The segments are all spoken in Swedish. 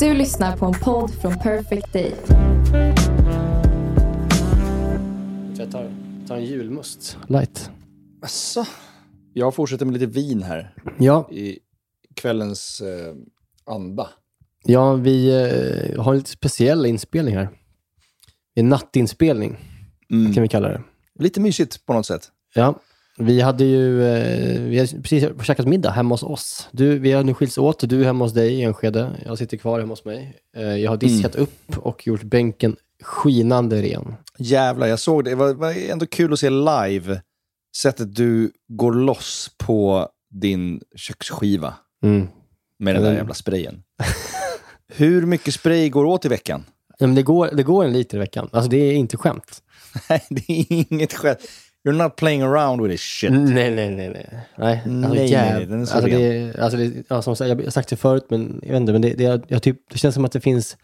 Du lyssnar på en podd från Perfect Day. Jag tar, tar en julmust. Light. Asså. Jag fortsätter med lite vin här Ja, i kvällens eh, anda. ja vi eh, har en lite speciell inspelning här. En nattinspelning, Mm. kan vi kalla det. Lite mysigt på något sätt. Ja, vi hade ju eh, vi har precis käkat middag hemma hos oss. Du, vi har nu skilts åt. Du är hemma hos dig i Enskede. Jag sitter kvar hemma hos mig. Eh, jag har diskat upp och gjort bänken skinande ren. Jävlar, jag såg det. Det var, var ändå kul att se live sättet du går loss på din köksskiva Mm. med den där Mm. jävla sprayen. Hur mycket spray går åt i veckan? Ja, men det, går, det går en liter i veckan. Alltså det är inte skämt. Nej, det är inget skämt. You're not playing around with this shit. Nej, nej, nej. Nej, nej. Alltså, Nej, nej, jäv- nej, den är så alltså, det, alltså det, ja, som sagt, jag har sagt det förut, men jag vet inte, men det, det, jag, typ, det känns som att det finns,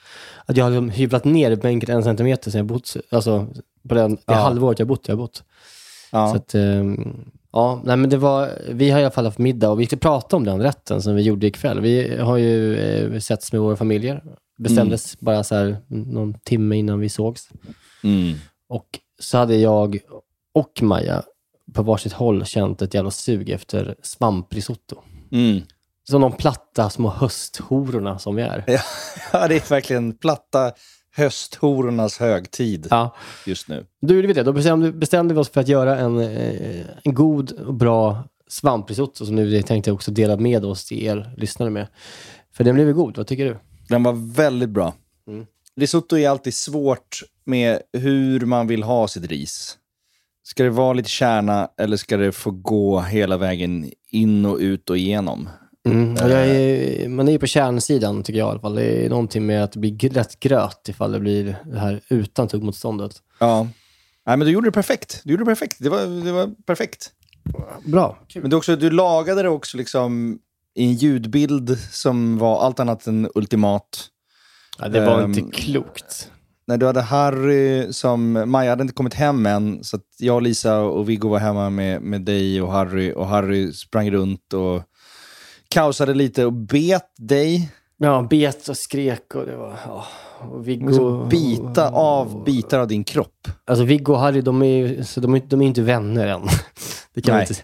att jag har liksom hyvlat ner bänken en centimeter sen jag bott, alltså på den, det Ja. halvåret jag bott, jag har bott. Ja. Så att, ehm, ja, nej men det var, vi har i alla fall haft middag och vi ska prata om den rätten som vi gjorde ikväll. Vi har ju eh, setts med våra familjer, bestämdes bara så här någon timme innan vi sågs. Mm. Och så hade jag och Maja på varsitt håll känt ett jävla sug efter svamprisotto. Mm. Som de platta små hösthororna som vi är. Ja, det är verkligen platta hösthorornas högtid Ja. just nu. Då gjorde vi det. Då bestämde, bestämde vi oss för att göra en, eh, en god och bra svamprisotto som nu tänkte jag också dela med oss till er lyssnare med. För den blev god. Vad tycker du? Den var väldigt bra. Mm. Risotto är alltid svårt med hur man vill ha sitt ris. Ska det vara lite kärna eller ska det få gå hela vägen in och ut och igenom? Mm. Och jag är, man är ju på kärnsidan tycker jag i alla fall. Det är någonting med att det blir lätt gröt ifall det blir det här utan tuggmotståndet. Ja. Nej, men du gjorde det perfekt. Du gjorde det perfekt. Det var, det var perfekt. Bra. Men du, också, du lagade det också liksom i en ljudbild som var allt annat än ultimat. Ja, det var Ehm, inte klokt. När du hade Harry som... Maja hade inte kommit hem än, så att jag, Lisa och Viggo var hemma med, med dig och Harry. Och Harry sprang runt och kaosade lite och bet dig. Ja, bet och skrek och det var... Ja. Och Viggo... Liksom bita av bitar av din kropp. Alltså Viggo och Harry, de är ju så de är, de är inte vänner än. Det kan Nej. vi inte,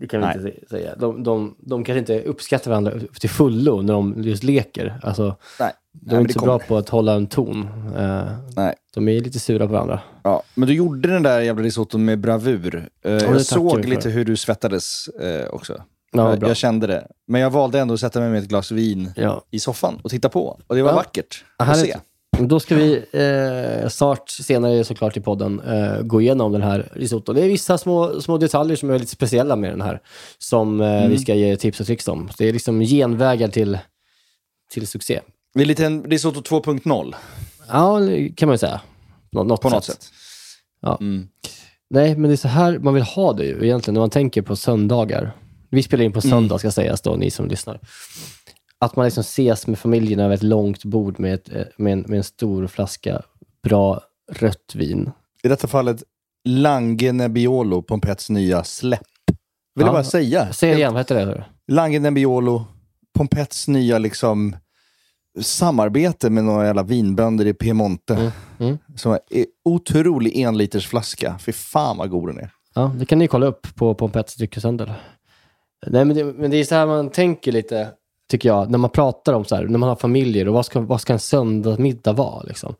det kan vi Nej. inte säga. De, de, de kanske inte uppskattar varandra till fullo när de just leker. Alltså, Nej. De Nej, är men inte så bra på att hålla en ton. Eh, Nej. de är lite sura på varandra. Ja, men du gjorde den där jävla risotton med bravur. Eh, jag såg lite hur du svettades eh, också. Ja, jag, bra. jag kände det. Men jag valde ändå att sätta mig med ett glas vin Ja. i soffan och titta på. Och det var vackert att Härligt. se. Då ska vi eh, snart senare såklart i podden eh, gå igenom den här risotto. Det är vissa små, små detaljer som är lite speciella med den här som eh, Mm. vi ska ge tips och tricks om. Det är liksom genvägar till, till succé. Det är lite en risotto 2.0 Ja, kan man ju säga. På något, på något sätt. Ja. Mm. Nej, men det är så här man vill ha det ju egentligen när man tänker på söndagar. Vi spelar in på söndag ska sägas då, ni som lyssnar. Att man liksom ses med familjen över ett långt bord med, ett, eh, med, en, med en stor flaska bra rött vin. I detta fallet Lange Nebbiolo, Pompets nya släpp. Vill Ja. jag bara säga. Säg det igen, vad heter det? Lange Nebbiolo, Pompets nya liksom samarbete med några jävla vinbönder i Piemonte. Mm, mm. Som är otrolig enliters flaska. Fy fan vad god den är. Ja, det kan ni kolla upp på Pompets dryckeshandel. Nej, men det, men det är så här man tänker lite, tycker jag, när man pratar om så här, när man har familjer och vad ska, vad ska en söndagsmiddag vara? Liksom?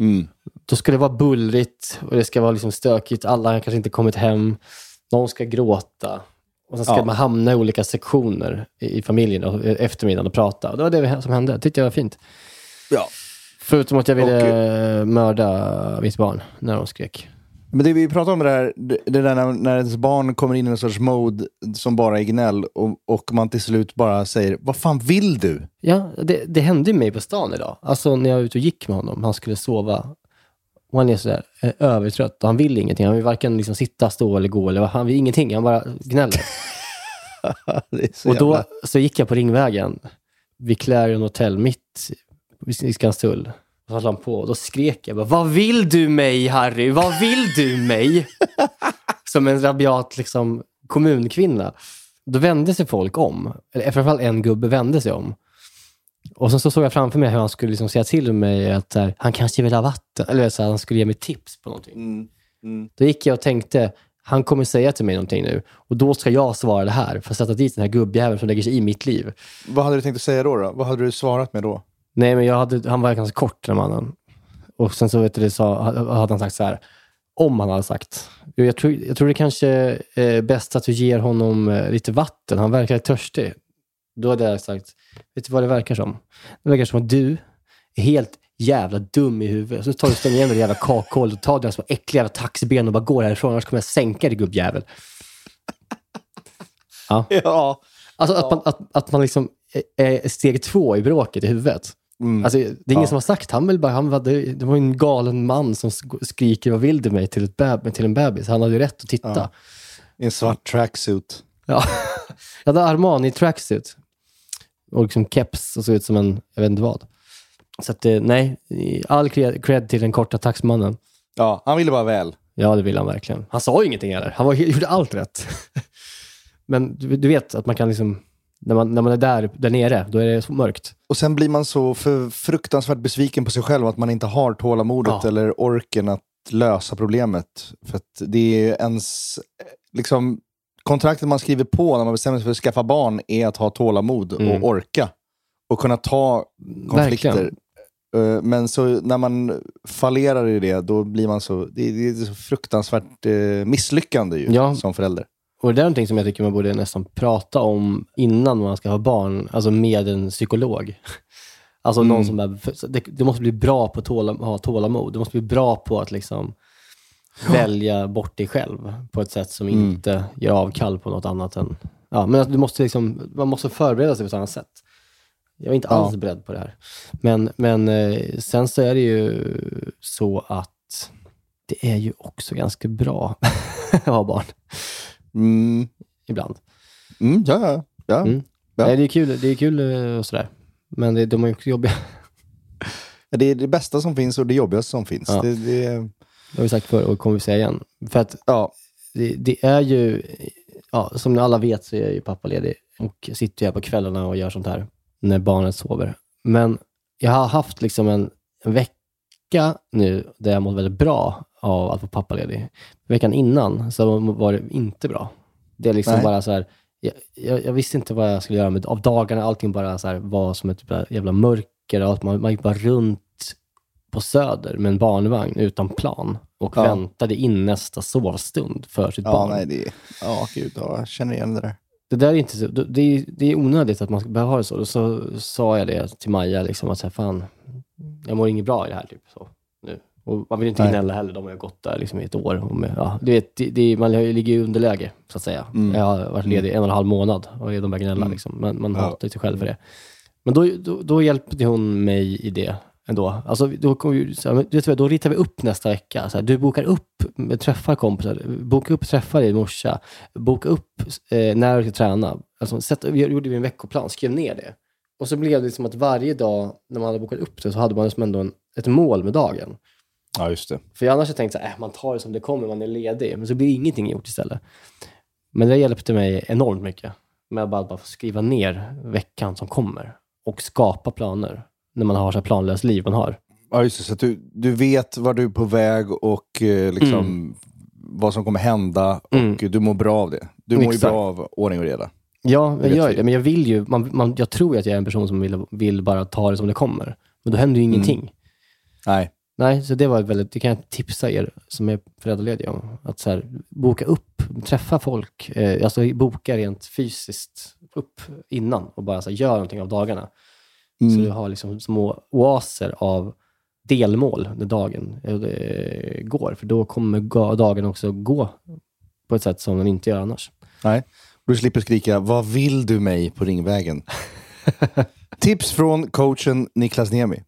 Mm. Då ska det vara bullrigt och det ska vara liksom stökigt. Alla har kanske inte kommit hem. Någon ska gråta. Och sen ska Ja. man hamna i olika sektioner i, i familjen och i eftermiddagen och prata. Det var det som hände. Det tyckte jag var fint. Ja. Förutom att jag ville Och- mörda mitt barn när de skrek. Men det vi pratar om det där, det där när, när ens barn kommer in i en sorts mode som bara är gnäll och, och man till slut bara säger Vad fan vill du? Ja, det, det hände mig på stan idag. Alltså när jag var ute och gick med honom. Han skulle sova. Och han är sådär eh, övertrött och han vill ingenting. Han vill varken liksom sitta, stå eller gå. Eller, han vill ingenting. Han bara gnäller. och då jävla- så gick jag på Ringvägen vid Clarion Hotel mitt i Skanstull. Och så höll han på och då skrek jag bara, Vad vill du mig Harry? Vad vill du mig? Som en rabiat liksom, kommunkvinna. Då vände sig folk om. Eller framförallt en gubbe vände sig om. Och sen så såg jag framför mig hur han skulle liksom säga till mig att här, han kanske vill ha vatten. Eller så här, han skulle ge mig tips på någonting. Mm, mm. Då gick jag och tänkte, han kommer säga till mig någonting nu. Och då ska jag svara det här för att sätta dit den här gubbjäveln som lägger sig i mitt liv. Vad hade du tänkt att säga då? då? Vad hade du svarat med då? Nej, men jag hade, han var ganska kort den mannen. Och sen så vet du, sa, hade han sagt så här, om han hade sagt. Jag tror, jag tror det kanske är bäst att du ger honom eh, lite vatten. Han verkar törstig. Då hade jag sagt, vet du vad det verkar som? Det verkar som att du är helt jävla dum i huvudet. Så tar du stänger igen det jävla kakhålet och tar dina små äckliga jävla taxiben och bara går härifrån. Annars kommer jag sänka dig gubbjävel. Ja. Ja. Alltså att man, att, att man liksom är steg två i bråket i huvudet. Mm. Alltså, det är ingen Ja. som har sagt, bara, han var, det, det var en galen man som sk- skriker vad vill du mig till, ett beb, till en bebis. Han hade ju rätt att titta. Ja. I en svart tracksuit. Ja. Jag hade Armani tracksuit. Och liksom keps och såg ut som en, jag vet inte vad. Så att, eh, nej, all cred, till den korta taxmannen. Ja, han ville bara väl. Ja, det vill han verkligen. Han sa ju ingenting heller. Han var, gjorde allt rätt. Men du, du vet att man kan liksom, när man, när man är där, där nere, då är det så mörkt. Och sen blir man så för fruktansvärt besviken på sig själv att man inte har tålamodet Ja. eller orken att lösa problemet. För att det är ens... Liksom, kontraktet man skriver på när man bestämmer sig för att skaffa barn är att ha tålamod Mm. och orka. Och kunna ta konflikter. Verkligen. Eh, Men så när man fallerar i det, då blir man så... Det är, det är så fruktansvärt eh, misslyckande ju, Ja. som förälder. Och det är någonting som jag tycker man borde nästan prata om innan man ska ha barn, alltså med en psykolog. Alltså någon som är, det, du måste bli bra på att tåla, ha tålamod. Du måste bli bra på att liksom välja bort dig själv på ett sätt som inte gör avkall på något annat än... Ja, men du måste liksom, man måste förbereda sig på ett annat sätt. Jag är inte Ja. alls beredd på det här. Men, men eh, sen så är det ju så att det är ju också ganska bra att ha barn Mm. ibland. Mm, ja, ja. ja. Mm. Ja. Nej, det är kul, det är kul eh, och sådär. Men det, de är också jobbiga. Det är det bästa som finns och det jobbigaste som finns. Ja. Det, det, Det har vi sagt förr och kommer vi säga igen. För att ja. det, det är ju, ja, som ni alla vet så är jag ju pappaledig och sitter här på kvällarna och gör sånt här när barnet sover. Men jag har haft liksom en, en vecka nu där jag mått väldigt bra av att vara pappaledig. Veckan innan så var det inte bra. Det är liksom Nej. bara så här, jag, jag, jag visste inte vad jag skulle göra med av dagarna. Allting bara så här var som ett jävla- jävla mörker. och Att man, man gick bara runt på Söder med en barnvagn utan plan och Ja. väntade in nästa sovstund för sitt Ja, barn. nej, det, ja, gud, ja, jag känner igen det där. Det där är inte så, det är, det är onödigt att man ska behöva ha det så. Och så sa jag det till Maja, liksom, att så här, fan, jag mår inget bra i det här. Typ, så, nu. Och man vill inte Nej. gnälla heller, de har ju gått där liksom, i ett år. Och med, ja, du vet, det, det, man ligger i underläge, så att säga. Mm. Jag har varit ledig en och en halv månad och de börjar gnälla. Mm. Liksom. Man, man Ja. hatar sig själv för det. Men då, då, då hjälpte hon mig i det ändå. Alltså, då, här, då ritar vi upp nästa vecka. Så här, du bokar upp, träffar kompisar, boka upp träffar i morsa, boka upp eh, när du ska träna. Alltså, sätt, vi gjorde vi en veckoplan, skrev ner det. Och så blev det liksom att varje dag när man hade bokat upp det så hade man liksom ändå en, ett mål med dagen. Ja, just det. För annars har jag tänkt att äh, man tar det som det kommer, man är ledig. Men så blir ingenting gjort istället. Men det hjälpte mig enormt mycket. Med att bara, bara skriva ner veckan som kommer. Och skapa planer. När man har så planlöst liv man har. Ja, just det. Så att du, du vet var du är på väg och eh, liksom, vad som kommer hända och Mm. du mår bra av det. Du mår ju Exakt. bra av ordning och reda. Ja, jag gör det. Men jag vill ju, man, man, jag tror ju att jag är en person som vill, vill bara ta det som det kommer. Men då händer ju ingenting. Nej. Nej, så det var väldigt, det kan jag tipsa er som är föräldralediga om. Att så här, boka upp, träffa folk, eh, alltså boka rent fysiskt upp innan och bara så här, gör någonting av dagarna. Så Mm. du har liksom små oaser av delmål när dagen eh, går. För då kommer dagen också gå på ett sätt som den inte gör annars. Nej. Du slipper skrika “Vad vill du mig?” på Ringvägen. Tips från coachen Niklas Niemi.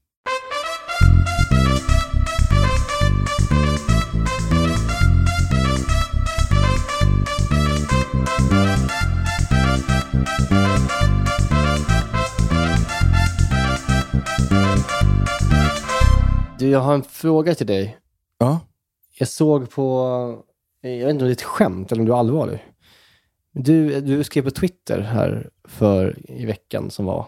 Du, jag har en fråga till dig. Ja. Jag såg på, jag vet inte om det är ett skämt eller om du är allvarlig. Du, du skrev på Twitter här för i veckan som var.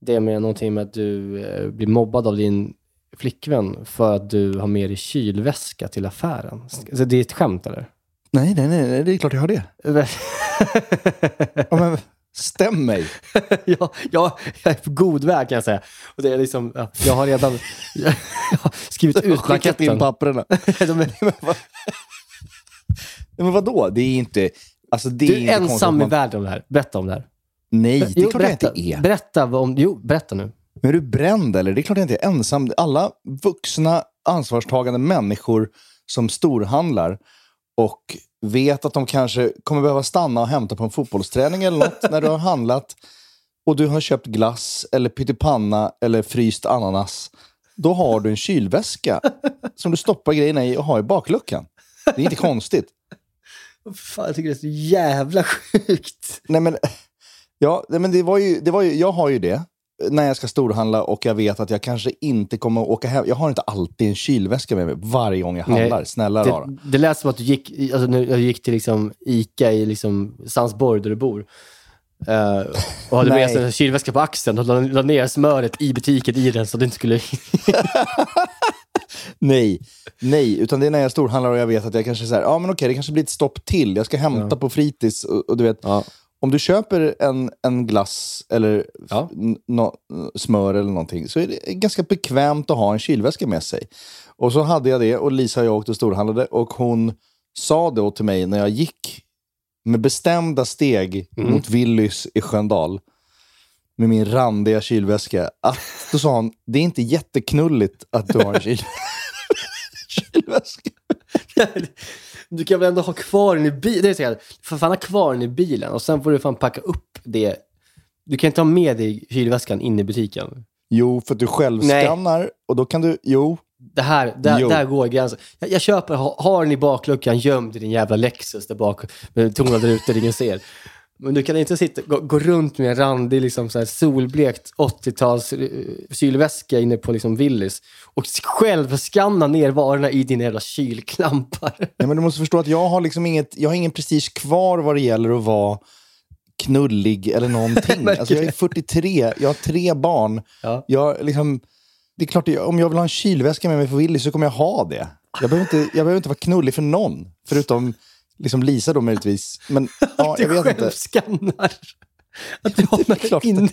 Det med någonting med att du eh, blir mobbad av din flickvän för att du har med dig kylväska till affären. Så det är ett skämt eller? Nej, nej, nej, nej, det är klart jag har det. Ja, men, stäm mig. ja, ja, jag är på god väg kan jag säga. Och det är liksom, ja, jag har redan jag har skrivit ut Skickat in blanketten. papperna. De är, men, vad, men vadå? Det är inte... Alltså, det du är inte ensam att i man- världen om det här. Berätta om det här. Nej, det är Jo, klart berätta, jag inte är. Berätta om, jo, berätta nu. Men är du bränd eller? Det är klart jag inte är ensam. Alla vuxna, ansvarstagande människor som storhandlar och vet att de kanske kommer behöva stanna och hämta på en fotbollsträning eller något när du har handlat och du har köpt glass eller pyttipanna eller fryst ananas. Då har du en kylväska som du stoppar grejerna i och har i bakluckan. Det är inte konstigt. Fan, jag tycker det är så jävla sjukt. Nej, men, ja, men det var ju, det var ju, jag har ju det när jag ska storhandla och jag vet att jag kanske inte kommer att åka hem. Jag har inte alltid en kylväska med mig varje gång jag handlar. Nej, Snälla rara. Det, lät som att du gick, alltså, nu, jag gick till liksom Ica i liksom Sandsborg där du bor. Eh, och hade med sig en kylväska på axeln och la, la ner smöret i butiken i den så att det inte skulle... Nej, nej, utan det är när jag storhandlar och jag vet att jag kanske säger, ja men okej, det kanske blir ett stopp till. Jag ska hämta på fritids och, och du vet, ja. Om du köper en, en glass eller Ja. n- nå- smör eller någonting så är det ganska bekvämt att ha en kylväska med sig. Och så hade jag det och Lisa och jag åkte och storhandlade och hon sa då till mig när jag gick med bestämda steg mot Willys i Sköndal med min randiga kylväska. Att, då sa hon, det är inte jätteknulligt att du har en kyl kylväska. Du kan väl ändå ha kvar den i bilen? Det är så här, fan ha kvar den i bilen och sen får du fan packa upp det. Du kan inte ha med dig kylväskan in i butiken. Jo, för att du själv Nej. skannar och då kan du, jo, Det här, där, Jo. där går gränsen. Jag, jag köper, ha, har den i bakluckan gömd i din jävla Lexus där bak med tonade rutor ingen ser. Men du kan inte sitta, gå, gå runt med en randig, liksom så här solblekt 80-tals eh, kylväska inne på liksom Willys och själv skanna ner varorna i dina jävla kylklampar. Nej, men du måste förstå att jag har liksom inget, jag har ingen prestige kvar vad det gäller att vara knullig eller någonting. Alltså jag är det. 43, jag har tre barn. Ja. Jag, liksom, det är klart, om jag vill ha en kylväska med mig för Willys så kommer jag ha det. Jag behöver inte, jag behöver inte vara knullig för någon, förutom liksom Lisa då möjligtvis. Men ja, du jag vet själv inte. skannar. Att du har klart. in...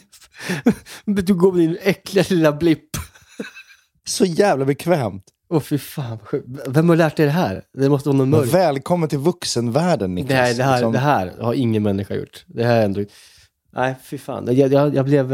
Du går med din äckliga lilla blipp. Så jävla bekvämt. Åh fy fan. Vem har lärt dig det här? Det måste vara någon mörk. Välkommen till vuxenvärlden, Niklas. Nej, det här, Liksom, det här har ingen människa gjort. Det här är ändå... Nej, fy fan. Jag, jag, jag blev...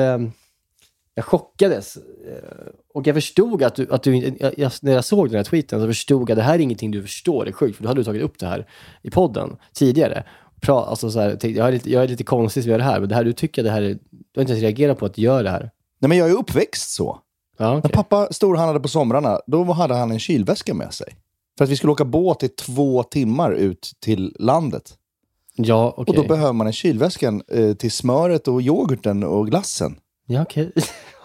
Jag chockades. Eh, Och jag förstod att du... Att du jag, när jag såg den här tweeten så förstod jag att det här är ingenting du förstår. Det är sjukt, för då hade du tagit upp det här i podden tidigare. Pra, alltså så här, jag, är lite, jag är lite konstig som gör det här, men det här, du tycker det här är... Du har inte ens reagerat på att du gör det här. Nej, men jag är uppväxt så. Ja, När okej. pappa storhandlade på somrarna, då hade han en kylväska med sig. För att vi skulle åka båt i två timmar ut till landet. Ja, Och okej. då behöver man en kylväska eh, till smöret och yoghurten och glassen. Ja, okej.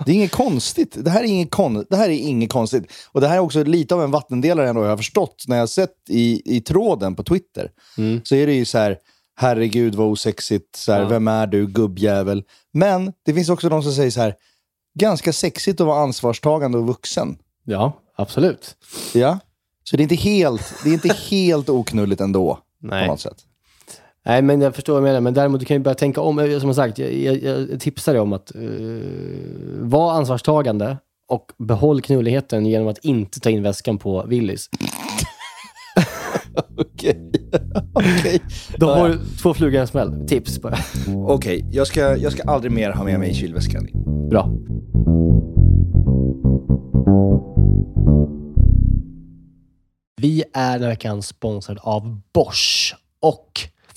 Det är inget konstigt. Det här är inget, kon det här är inget konstigt. Och det här är också lite av en vattendelare ändå, jag har förstått när jag sett i, i tråden på Twitter. Mm. Så är det ju så här, herregud vad osexigt, så här, Ja. vem är du, gubbjävel. Men det finns också de som säger så här, ganska sexigt att vara ansvarstagande och vuxen. Ja, absolut. Ja. Så det är inte helt, det är inte helt oknulligt ändå. Nej. På något sätt. Nej, men jag förstår vad du menar. Men däremot, du kan ju börja tänka om. Eh, Som sagt, jag, jag, jag tipsar dig om att uh, vara ansvarstagande och behåll knulligheten genom att inte ta in väskan på Willys. Okej. Okej. Då har du två flugor i en smäll. Tips bara. Okej, jag, ska, jag ska aldrig mer ha med mig kylväskan. Bra. Vi är den här veckan sponsrade av Bosch och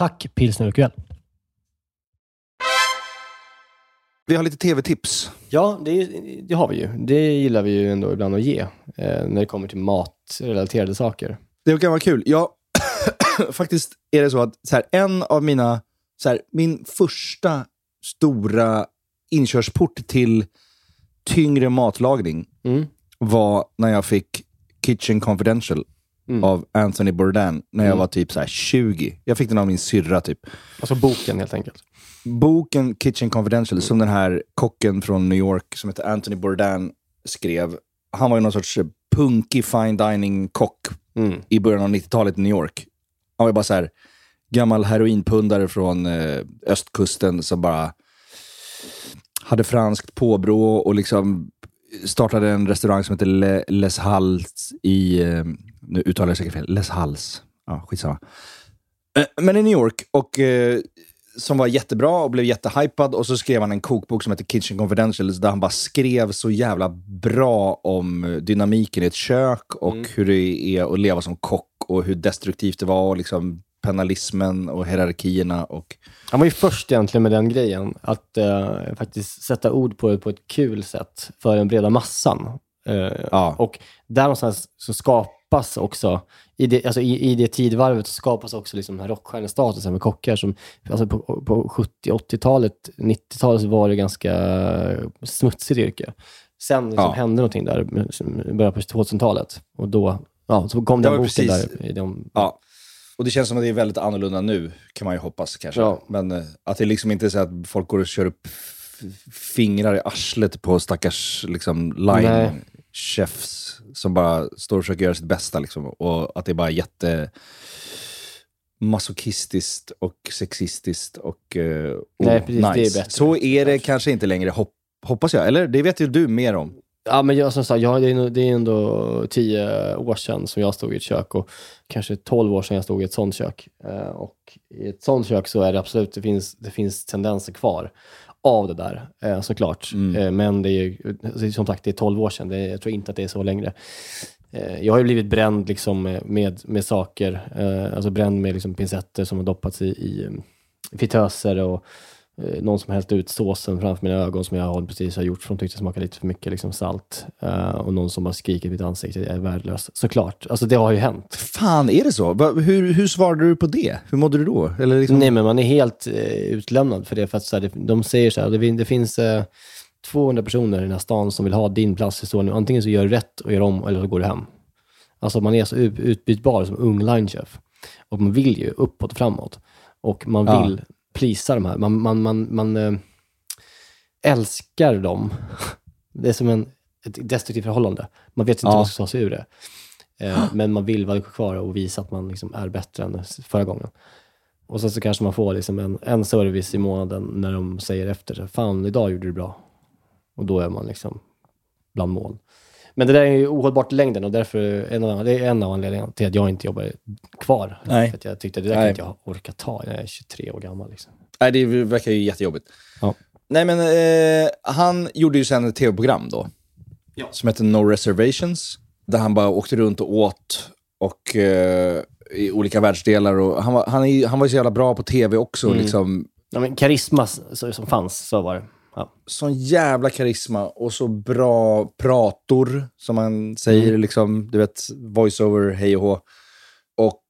Tack pilsner urquell. Vi har lite tv-tips. Ja, det, det har vi ju. Det gillar vi ju ändå ibland att ge eh, när det kommer till matrelaterade saker. Det kan vara kul. Jag, faktiskt är det så att så här, en av mina, så här, min första stora inkörsport till tyngre matlagning Mm. var när jag fick Kitchen Confidential Mm. av Anthony Bourdain när jag Mm. var typ så här 20. Jag fick den av min syrra typ. Alltså boken helt enkelt. Boken Kitchen Confidential som den här kocken från New York som heter Anthony Bourdain skrev. Han var ju någon sorts punkig fine dining-kock Mm. i början av 90-talet i New York. Han var bara så här gammal heroinpundare från eh, östkusten som bara hade franskt påbrå och liksom startade en restaurang som heter Le, Les Halles i, eh, nu uttalar jag säkert fel, Les Halles. Ja, skitsamma. Eh, Men i New York och eh, som var jättebra och blev jättehypad och så skrev han en kokbok som heter Kitchen Confidentials där han bara skrev så jävla bra om eh, dynamiken i ett kök och hur det är att leva som kock och hur destruktivt det var och liksom penalismen och hierarkierna och Han var ju först egentligen med den grejen, att eh, faktiskt sätta ord på det på ett kul sätt för den breda massan. Eh, Ja. Och där någonstans så skapas också, i det, alltså i, i det tidvarvet skapas också liksom den här rockstjärnestatusen med kockar som, alltså på, på 70, 80-talet, 90-talet så var det ganska smutsigt yrke. Sen liksom Ja. hände någonting där, i början på 2000-talet. Och då ja, så kom den boken precis. där. I de, Ja. Och det känns som att det är väldigt annorlunda nu, kan man ju hoppas kanske. Ja. Men eh, att det liksom inte är så att folk går och kör upp fingrar i arslet på stackars liksom, Nej. Line-chefs som bara står och försöker göra sitt bästa. Liksom. Och att det är bara jätte masochistiskt och sexistiskt och, och Nej, precis, det är nice. bättre, Så är det kanske inte längre, hopp, hoppas jag. Eller det vet ju du mer om. Ja, men jag, som sagt, jag, det, är, det är ändå tio år sedan som jag stod i ett kök och kanske tolv år sedan jag stod i ett sånt kök. Eh, och i ett sånt kök så är det absolut, det finns, det finns tendenser kvar av det där eh, såklart. Eh, men det är som sagt, det är tolv år sedan. Det, jag tror inte att det är så längre. Eh, jag har ju blivit bränd liksom med, med, saker, alltså bränd med liksom pincetter som har doppats i, i eh, fritöser och någon som hällt ut såsen framför mina ögon som jag har precis har gjort, för de tyckte det smakade lite för mycket liksom, salt. Eh, och någon som har skrikit i mitt ansikte, jag är värdelös. Såklart, alltså det har ju hänt. Fan, är det så? Hur, hur svarade du på det? Hur mådde du då? Eller liksom... Nej, men man är helt eh, utlämnad för det. För att, så här, de säger så här, det, det finns eh, 200 personer i den här stan som vill ha din plats i historien. Antingen så gör du rätt och gör om, eller så går du hem. Alltså man är så ut- utbytbar som ung linechef. Och man vill ju uppåt och framåt. Och man Ja. Plisa de här. Man, man, man, man eh, älskar dem. Det är som en, ett destruktivt förhållande. Man vet inte Ja. hur man ska ta sig ur det. Eh, men man vill vara kvar och visa att man liksom är bättre än förra gången. Och sen så kanske man får liksom en, en service i månaden när de säger efter, fan idag gjorde du bra. Och då är man liksom bland mål. Men det där är ju ohållbart i längden och därför en av, det är en av anledningarna till att jag inte jobbar kvar. Nej. För att jag tyckte det där kan inte jag orka ta. Jag är 23 år gammal. Liksom. Nej, det verkar ju jättejobbigt. Ja. Nej, men eh, han gjorde ju sen ett tv-program då. Som hette No Reservations. Där han bara åkte runt och åt och, eh, i olika världsdelar. Och han, var, han, är, han var ju så jävla bra på tv också. Mm. Liksom, Ja, men karisma så, som fanns, så var det. Ja. sån jävla karisma och så bra prator, som man säger. Mm. Liksom, du vet, voiceover, hej och hå. Och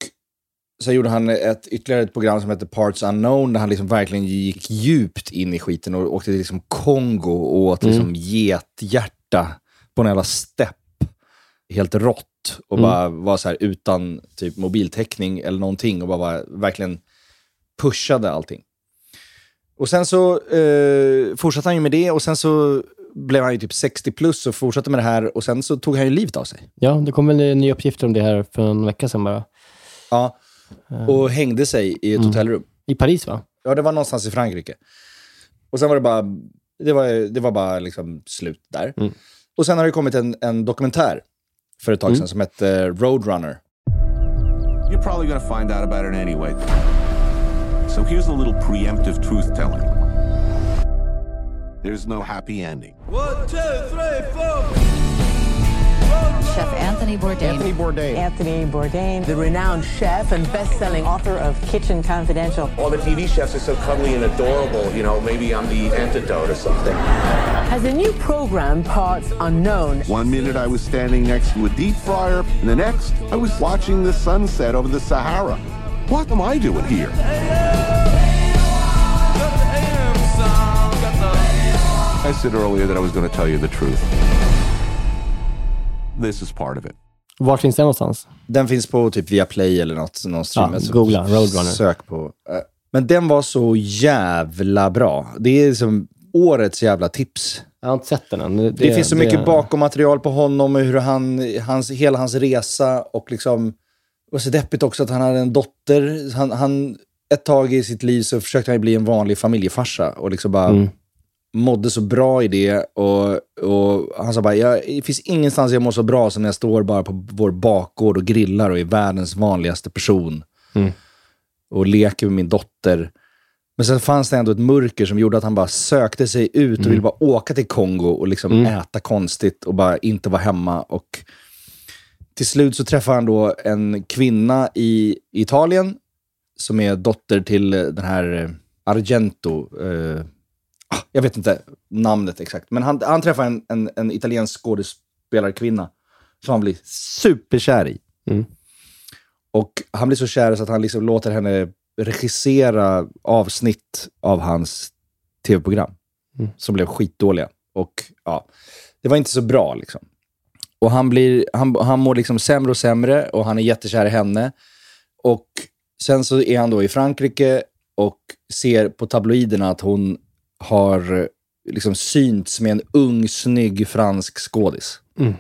sen gjorde han ett, ytterligare ett program som heter Parts Unknown, där han liksom verkligen gick djupt in i skiten och åkte till liksom Kongo och åt Mm. liksom gethjärta på en jävla stepp. Helt rått. Och Mm. bara var så här utan typ mobiltäckning eller någonting och bara var, verkligen pushade allting. Och sen så eh, fortsatte han ju med det och sen så blev han ju typ 60 plus och fortsatte med det här och sen så tog han ju livet av sig. Ja, det kom väl nya uppgifter om det här för en vecka sedan bara. Ja. Och hängde sig i ett hotellrum. I Paris, va? Ja, det var någonstans i Frankrike. Och sen var det bara, det var, det var bara liksom slut där. Mm. Och sen har det kommit en, en dokumentär för ett tag sedan som hette Roadrunner. You're probably to find out about it anyway. So here's a little preemptive truth telling. There's no happy ending. One two three four. Chef Anthony Bourdain. Anthony Bourdain. Anthony Bourdain, the renowned chef and best-selling author of Kitchen Confidential. All the TV chefs are so cuddly and adorable. You know, maybe I'm the antidote or something. Has a new program, Parts Unknown. One minute I was standing next to a deep fryer, and the next I was watching the sunset over the Sahara. What am I doing here? I said earlier that I was going to tell you the truth. This is part of it. Var finns den någonstans? Den finns på typ Viaplay eller något, någon stream. Ja, googla, Roadrunner. Sök på. Eh, Men den var så jävla bra. Det är som årets jävla tips. Jag har inte sett den än. Det, Det, finns så mycket bakom material på honom och hur han, hans, hela hans resa och liksom... Det var så deppigt också att han hade en dotter. Han, han, ett tag i sitt liv så försökte han bli en vanlig familjefarsa och liksom bara Mm. Mådde så bra i det. Och, och han sa bara, jag, det finns ingenstans jag mår så bra som när jag står bara på vår bakgård och grillar och är världens vanligaste person. Mm. Och leker med min dotter. Men sen fanns det ändå ett mörker som gjorde att han bara sökte sig ut och ville bara åka till Kongo och liksom äta konstigt och bara inte vara hemma. Och till slut så träffar han då en kvinna i Italien som är dotter till den här eh, Argento. Eh, jag vet inte namnet exakt, men han, han träffar en, en, en italiensk skådespelarkvinna som han blir superkär i. Mm. Och han blir så kär så att han liksom låter henne regissera avsnitt av hans tv-program. Mm. Som blev skitdåliga. Och ja, det var inte så bra liksom. Och han, blir, han, han mår liksom sämre och sämre och han är jättekär i henne. Och sen så är han då i Frankrike och ser på tabloiderna att hon har eh, liksom synts med en ung, snygg fransk skådis. Mm.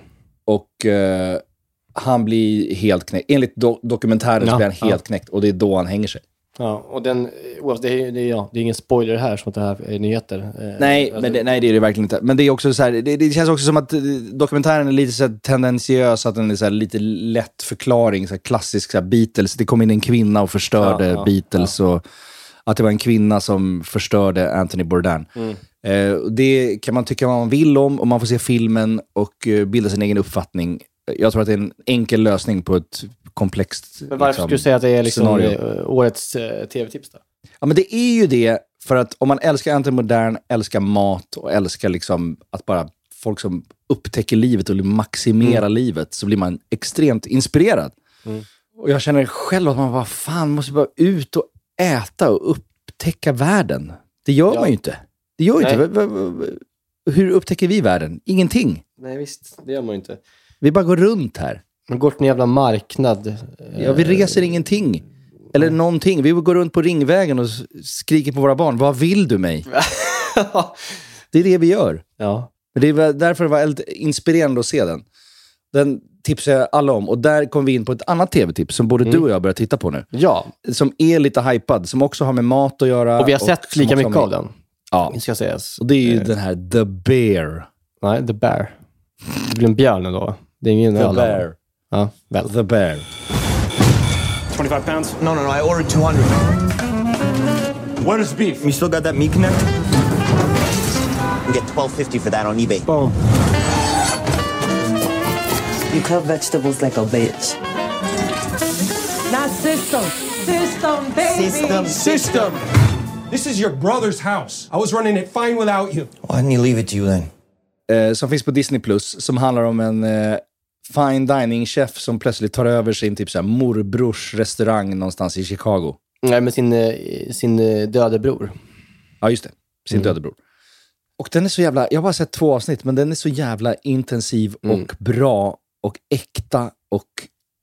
Och eh, han blir helt knäckt. Enligt do- dokumentären Ja, blir han helt ja. knäckt och det är då han hänger sig. Ja, och den, oavsett, det, är, det, är, ja, det är ingen spoiler här som att det här är nyheter. Eh, Nej, alltså, men det, nej, det är det verkligen inte. Men det är också så här, det, det känns också som att eh, dokumentären är lite så här tendentiös, att den är så lite lätt förklaring, så klassisk så Beatles. Det kom in en kvinna och förstörde Ja, ja, Beatles och att det var en kvinna som förstörde Anthony Bourdain. Mm. Eh, det kan man tycka vad man vill om och man får se filmen och eh, bilda sin egen uppfattning. Jag tror att det är en enkel lösning på ett komplext Men varför liksom, skulle du säga att det är liksom scenario. eh, årets eh, tv-tips då? Ja, men det är ju det, för att om man älskar Anthony Modern, älskar mat och älskar liksom att bara folk som upptäcker livet och vill maximera livet, så blir man extremt inspirerad. Och jag känner själv att man bara, fan, måste bara ut och äta och upptäcka världen. Det gör Ja. man ju inte. Det gör Nej. inte. Hur upptäcker vi världen? Ingenting. Nej, visst. Det gör man ju inte. Vi bara går runt här. Man går till en jävla marknad. eh, Ja, vi reser ingenting. Eller någonting. Vi går runt på Ringvägen och skriker på våra barn. Vad vill du mig? Det är det vi gör. ja. Men det var därför det var väldigt inspirerande att se den. Den tipsar jag alla om. Och där kom vi in på ett annat tv-tips som både du och jag börjar titta på nu. ja, Som är lite hypad, som också har med mat att göra. och vi har sett lika mycket har av med- den. Ja, Det ska sägas. och det är ju Eh, den här The Bear. Nej, The Bear. Det blir en björn ändå. Det är ingen The. Bear. Ja, väl. The Bear. 25 pounds? No, no, no. I ordered 200. Where is beef? You still got that meat connect? You get 1250 for that on eBay. Boom. You cut vegetables like a bitch. Not system. System, baby. System. System! This is your brother's house. I was running it fine without you. Why didn't he leave it to you then? Eh, som finns på Disney+, Plus som handlar om en eh, fine dining-chef som plötsligt tar över sin typ så här, morbrors restaurang någonstans i Chicago. Nej, med sin, eh, sin eh, döde bror. Ja, just det. Sin döde bror. Och den är så jävla, jag har bara sett två avsnitt, men den är så jävla intensiv och bra och äkta och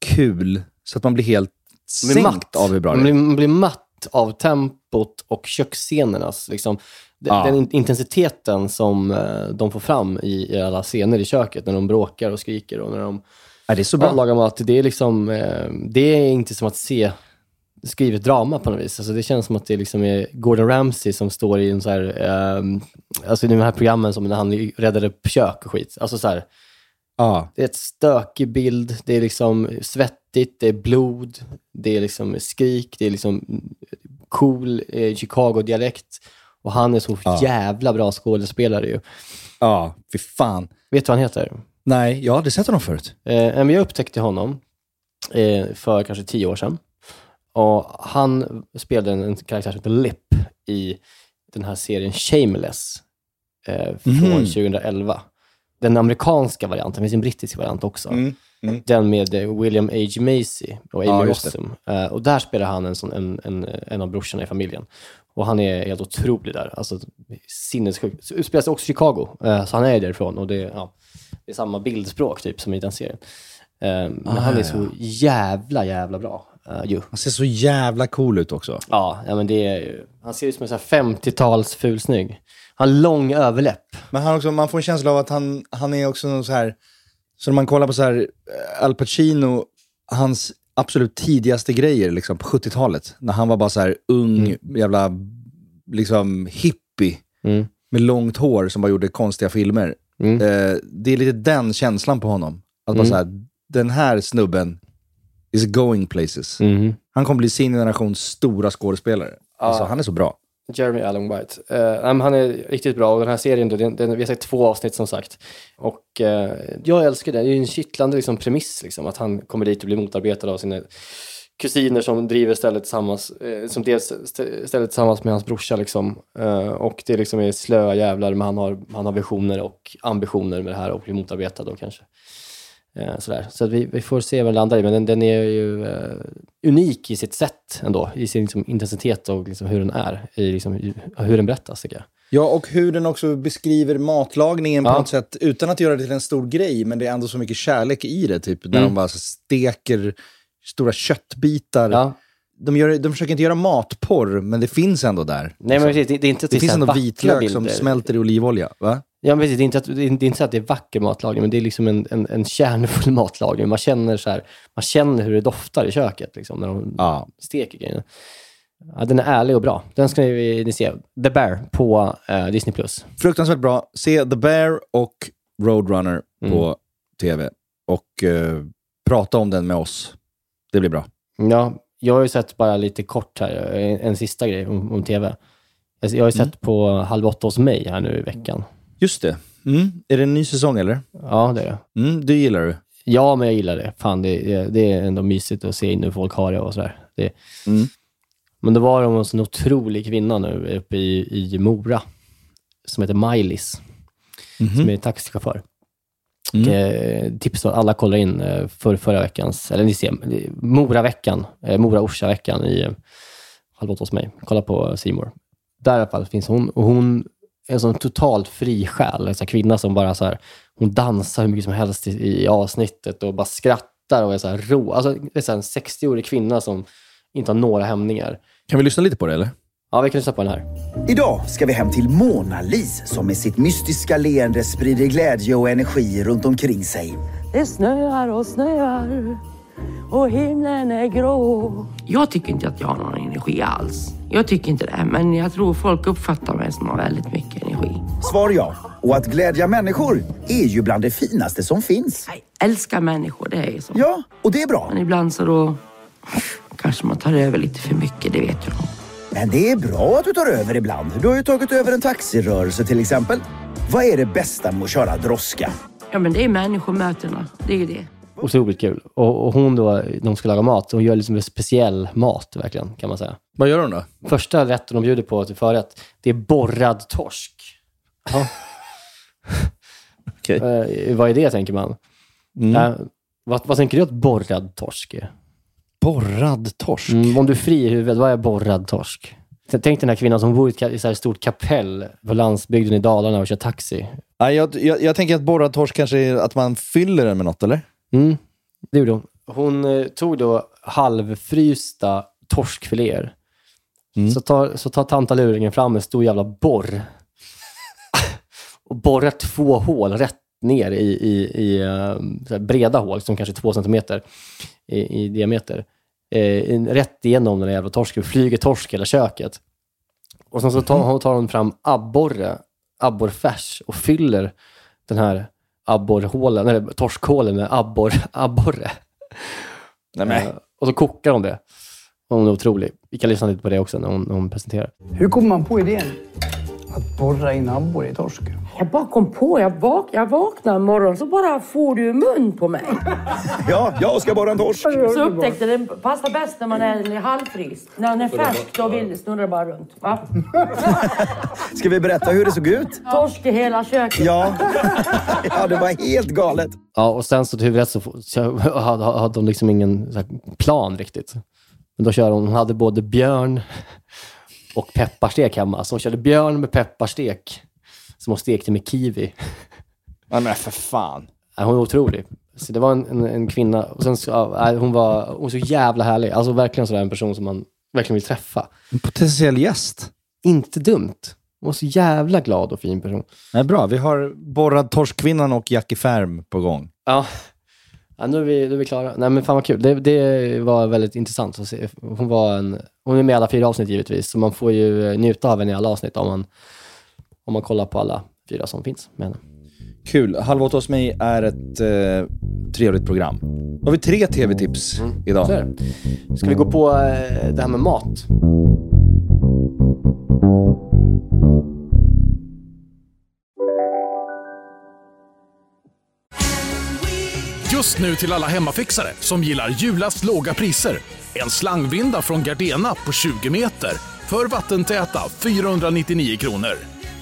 kul. Så att man blir helt sänkt matt. av hur bra det blir, är. man blir matt av tempot och köksscenernas. Liksom. Ja. den in- intensiteten som eh, de får fram i, i alla scener i köket, när de bråkar och skriker och när de Ja, det är så bra. lagar mat. Det är liksom, eh, det är inte som att se skrivet drama på något vis. Alltså det känns som att det liksom är Gordon Ramsay som står i en så här, eh, alltså i de här programmen som när han räddade upp kök och skit. Alltså så här, Ja. det är ett stökig bild, det är liksom svettigt, det är blod, det är liksom skrik, det är liksom cool eh, Chicago-dialekt. Och han är så Ja. jävla bra skådespelare ju. ja, fy fan. Vet du vad han heter? Nej, jag har aldrig sett honom förut. Eh, men jag upptäckte honom eh, för kanske tio år sedan. Och han spelade en, en karaktär som heter Lip i den här serien Shameless eh, från Mhm. 2011. Den amerikanska varianten, det finns en brittisk variant också. Mm, mm. Den med eh, William H. Macy och Amy Ja. Rossum. Eh, och där spelar han en, sån, en, en, en av brorsorna i familjen. Och han är helt otrolig där. Alltså sinnessjukt. Så Utspelar också i Chicago, eh, så han är därifrån. Och det, ja, det är samma bildspråk typ som i den serien. Men Ah, han är ja, så jävla, jävla bra. Uh. Han ser så jävla cool ut också. Ja, ja, men det är. Han ser ut som en sån här 50-tals fulsnygg. Han har lång överläpp. Men han också, man får en känsla av att han, han är också någon så här... Så när man kollar på så här eh, Al Pacino, hans absolut tidigaste grejer liksom, på 70-talet. När han var bara så här ung, jävla liksom hippie Mm. med långt hår som bara gjorde konstiga filmer. Mm. Eh, det är lite den känslan på honom. Att bara Mm. så här, den här snubben is going places. Mhm. Han kommer bli sin generations stora skådespelare. Alltså, han är så bra. Jeremy Allen White. Uh, han är riktigt bra och den här serien, då, den, den, vi har sett två avsnitt som sagt. Och uh, jag älskar det. Det är ju en kittlande liksom, premiss, liksom, att han kommer dit och blir motarbetad av sina kusiner som driver stället tillsammans, uh, som dels stället tillsammans med hans brorsa. Liksom. Och det liksom är slöa jävlar, men han har, han har visioner och ambitioner med det här och blir motarbetad då kanske. Eh, sådär. Så vi, vi får se vad den landar i, men den, den är ju eh, unik i sitt sätt ändå, i sin liksom, intensitet och liksom, hur den är, i liksom, hur den berättas tycker jag. Ja, och hur den också beskriver matlagningen på Ja. något sätt, utan att göra det till en stor grej, men det är ändå så mycket kärlek i det. Typ, när Mm. de bara steker stora köttbitar. Ja. De, gör, de försöker inte göra matporr, men det finns ändå där. Nej, men precis, det, det är inte det är finns ändå vitlök som bilder. smälter i olivolja. Va? Ja, precis. Det är, inte att, det, är, inte så att det är vacker matlagning, men det är liksom en, en, en kärnfull matlagning. Man känner, så här, man känner hur det doftar i köket liksom, när de Ja. steker grejerna. Ja, den är ärlig och bra. Den ska ni, ni se. The Bear på eh, Disney+. Plus. Fruktansvärt bra. Se The Bear och Roadrunner på tv. Och eh, prata om den med oss. Det blir bra. Ja, jag har ju sett bara lite kort här, en, en sista grej om, om tv. Jag, jag har ju sett på Halv åtta hos mig här nu i veckan. Just det. Mm. Är det en ny säsong eller? Ja, det är det. Mm, det gillar du? Ja, men jag gillar det. Fan, det, det, det är ändå mysigt att se in hur folk har det och sådär. Det, Mm. Men då var de hos en otrolig kvinna nu uppe i, i Mora, som heter Maj-Lis, som är taxichaufför. Mm. Eh, tips då, alla kollar in eh, för förra veckans, eller ni ser, Mora-veckan, eh, Mora-Orsa-veckan i eh, Halv åtta hos mig. Kolla på Simor. Där i alla fall finns hon, och hon är en sån totalt fri själ, en sån här kvinna som bara så här, hon dansar hur mycket som helst i, i avsnittet och bara skrattar och är så här ro. Alltså, det är så här en 60-årig kvinna som inte har några hämningar. Kan vi lyssna lite på det eller? Ja, vi kan lyssna på den här. Idag ska vi hem till Mona Lis som med sitt mystiska leende sprider glädje och energi runt omkring sig. Det snöar och snöar och himlen är grå. Jag tycker inte att jag har någon energi alls. Jag tycker inte det, men jag tror folk uppfattar mig som har väldigt mycket energi. Svar ja. Och att glädja människor är ju bland det finaste som finns. Jag älskar människor, det är ju så. Ja, och det är bra. Men ibland så då kanske man tar över lite för mycket, det vet jag. Men det är bra att du tar över ibland. Du har ju tagit över en taxirörelse till exempel. Vad är det bästa med att köra droska? Ja, men det är människomötena. Det är ju det. Otroligt kul. Och, och hon då, de ska laga mat, hon gör liksom en speciell mat verkligen, kan man säga. Vad gör hon då? Första rätten de bjuder på till förrätt, det är borrad torsk. Ja. Eh, vad är det, tänker man? Eh, vad, vad tänker du att borrad torsk är? Borrad torsk? Mm, om du är fri i huvudet, vad är borrad torsk? Tänk den här kvinnan som bor i ett i så här stort kapell på landsbygden i Dalarna och kör taxi. Jag, jag, jag tänker att borrad torsk kanske är att man fyller den med något, eller? Mm, det gjorde hon. Hon eh, tog då halvfrysta torskfiléer. Så, tar, så tar tantaluringen fram en stor jävla borr och borrar två hål rätt ner i, i, i eh, breda hål, som kanske är två centimeter i, i diameter. Eh, rätt igenom den där jävla torsken, flyger torsk hela köket. Och sen så tar, tar hon fram abborre, abborrfärs och fyller den här abborrhålen, eller torskhålen med abbor, abborre. Nej, men. Eh, och så kokar hon det. Hon är otrolig. Vi kan lyssna lite på det också när hon, när hon presenterar. Hur kom man på idén att borra in abborre i torsken? Jag bara kom på, jag, vak jag vaknade en morgon så bara får du mun på mig. Ja, jag ska borra en torsk. Så upptäckte det passar bäst när man är halvfryst. När den är färsk då vill snurrar det bara runt. Va? Ska vi berätta hur det såg ut? Torsk i hela köket. Ja. ja, det var helt galet. Ja, och sen så till huvudrätt så, så hade, hade de liksom ingen så här plan riktigt. Men då kör hon, hon hade både björn och pepparstek hemma. Så hon körde björn med pepparstek som hon stekte med kiwi. Ja, men för fan. Ja, hon är otrolig. Så det var en, en, en kvinna, och sen så, ja, nej, hon, var, hon var så jävla härlig. Alltså verkligen sådär en person som man verkligen vill träffa. En potentiell gäst. Inte dumt. Hon var så jävla glad och fin person. Nej, bra. Vi har borrad torskkvinnan och Jackie Färm på gång. Ja. ja nu, är vi, nu är vi klara. Nej men fan vad kul. Det, det var väldigt intressant att se. Hon, var en, hon är med i alla fyra avsnitt givetvis, så man får ju njuta av henne i alla avsnitt om man, om man kollar på alla fyra som finns med henne. Kul. Halv åtta hos mig är ett eh, trevligt program. Då har vi tre tv-tips idag. Är det. Ska vi gå på eh, det här med mat? Just nu till alla hemmafixare som gillar julast låga priser. En slangvinda från Gardena på 20 meter för vattentäta 499 kronor.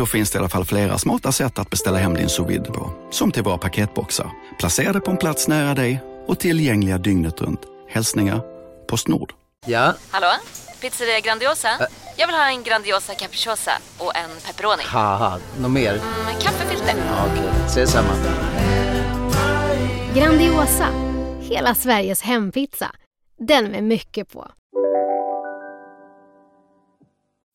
Då finns det i alla fall flera smarta sätt att beställa hem din sous på. Som till våra paketboxar, placerade på en plats nära dig och tillgängliga dygnet runt. Hälsningar Postnord. Ja, Hallå? Pizzeria Grandiosa? Jag vill ha en Grandiosa capriciosa och en pepperoni. haha, något mer? Med kaffefilter. Ja, Okej, ses samma. Grandiosa, hela Sveriges hempizza. Den med mycket på.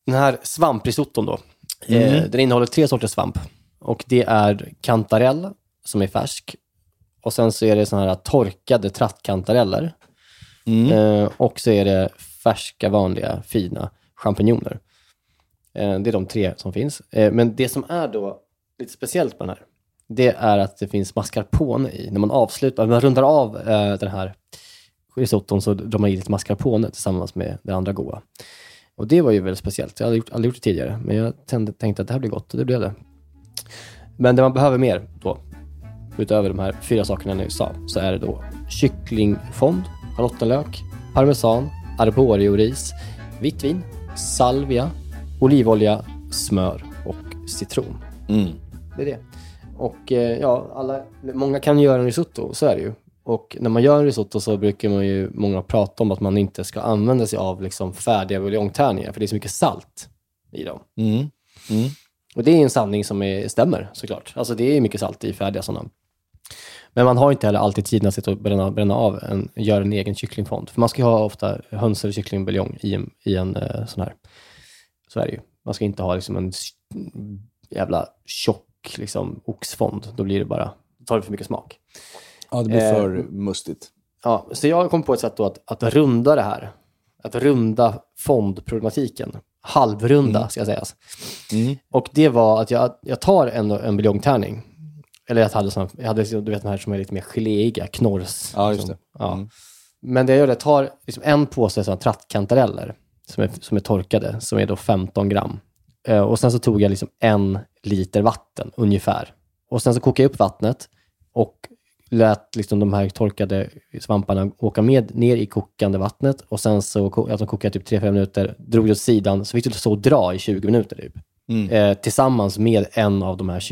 Den här svamprisotton då, Mm. eh, den innehåller tre sorters svamp. Och det är kantarell, som är färsk. Och sen så är det såna här torkade trattkantareller. Eh, och så är det färska, vanliga, fina champinjoner. Eh, det är de tre som finns. Men det som är då lite speciellt med den här, det är att det finns mascarpone i. När man avslutar, när man rundar av den här risotton så drar man i lite mascarpone tillsammans med det andra goda. Och det var ju väldigt speciellt. Jag hade gjort, aldrig gjort det tidigare, men jag tänkte, tänkte att det här blir gott och det blev det. Men det man behöver mer då, utöver de här fyra sakerna jag nyss sa, så är det då kycklingfond, schalottenlök, parmesan, arboreoris, vitt vin, salvia, olivolja, smör och citron. Det är det. Och eh, ja, alla, många kan göra en risotto, så är det ju. Och när man gör en risotto så brukar man ju många prata om att man inte ska använda sig av liksom färdiga buljongtärningar, för det är så mycket salt i dem. Mm. Mm. Och det är en sanning som är, stämmer såklart. Alltså det är mycket salt i färdiga sådana. Men man har inte heller alltid tiden att sitta och bränna, bränna av, en, göra en egen kycklingfond. För man ska ju ha ofta höns eller kycklingbuljong i en, i en eh, sån här. Så är det ju. Man ska inte ha liksom en jävla tjock liksom, oxfond. Då blir det bara, då tar det för mycket smak. Ja, det blir Eh, för mustigt. Ja, så jag kom på ett sätt då att, att runda det här. Att runda fondproblematiken. Halvrunda, ska sägas. Och det var att jag, jag tar en, en buljongtärning. Eller jag hade, sån, jag hade liksom, du vet den här som är lite mer geléiga, knorrs. Ja, just liksom. det. Ja. Men det jag gör är att jag tar liksom en påse såna trattkantareller som är, som är torkade, som är då 15 gram. Eh, och sen så tog jag liksom en liter vatten ungefär. Och sen så kokade jag upp vattnet och lät liksom de här torkade svamparna åka med ner i kokande vattnet och sen så att de kokade typ 3-5 minuter, drog det åt sidan, så fick det och dra i 20 minuter typ. Mm. Eh, tillsammans med en av de här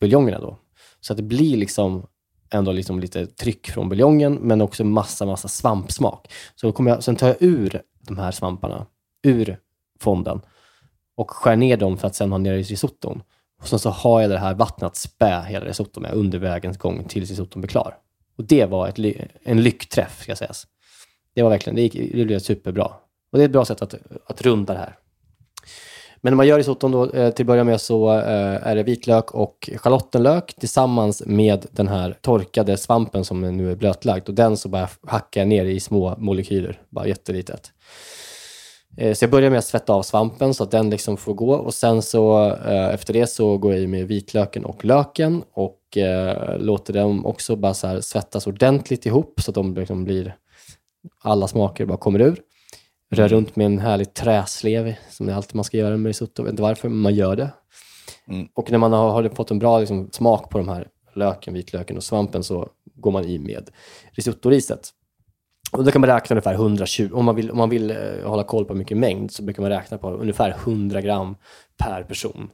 buljongerna då. Så att det blir liksom ändå liksom lite tryck från buljongen, men också massa, massa svampsmak. Så då kommer jag, sen tar jag ur de här svamparna ur fonden och skär ner dem för att sen ha ner i risotton. Och sen så har jag det här vattnet att spä hela risotton med under vägens gång tills risotton blir klar. Och det var ett, en lyckträff, ska sägas. Det var verkligen, det, gick, det blev superbra. Och det är ett bra sätt att, att runda det här. Men när man gör risotton då, eh, till att börja med så eh, är det vitlök och schalottenlök tillsammans med den här torkade svampen som nu är blötlagd. Och den så bara hackar jag ner i små molekyler, bara jättelitet. Eh, Så jag börjar med att svetta av svampen så att den liksom får gå och sen så eh, efter det så går jag i med vitlöken och löken och eh, låter dem också bara så svettas ordentligt ihop så att de liksom blir, alla smaker bara kommer ur. Rör runt med en härlig träslev som det är alltid man ska göra med risotto. Jag vet inte varför, men man gör det. Och när man har, har fått en bra liksom, smak på de här löken, vitlöken och svampen så går man i med risottoriset. Och då kan man räkna ungefär 120, om man vill, om man vill eh, hålla koll på mycket mängd så brukar man räkna på ungefär 100 gram per person.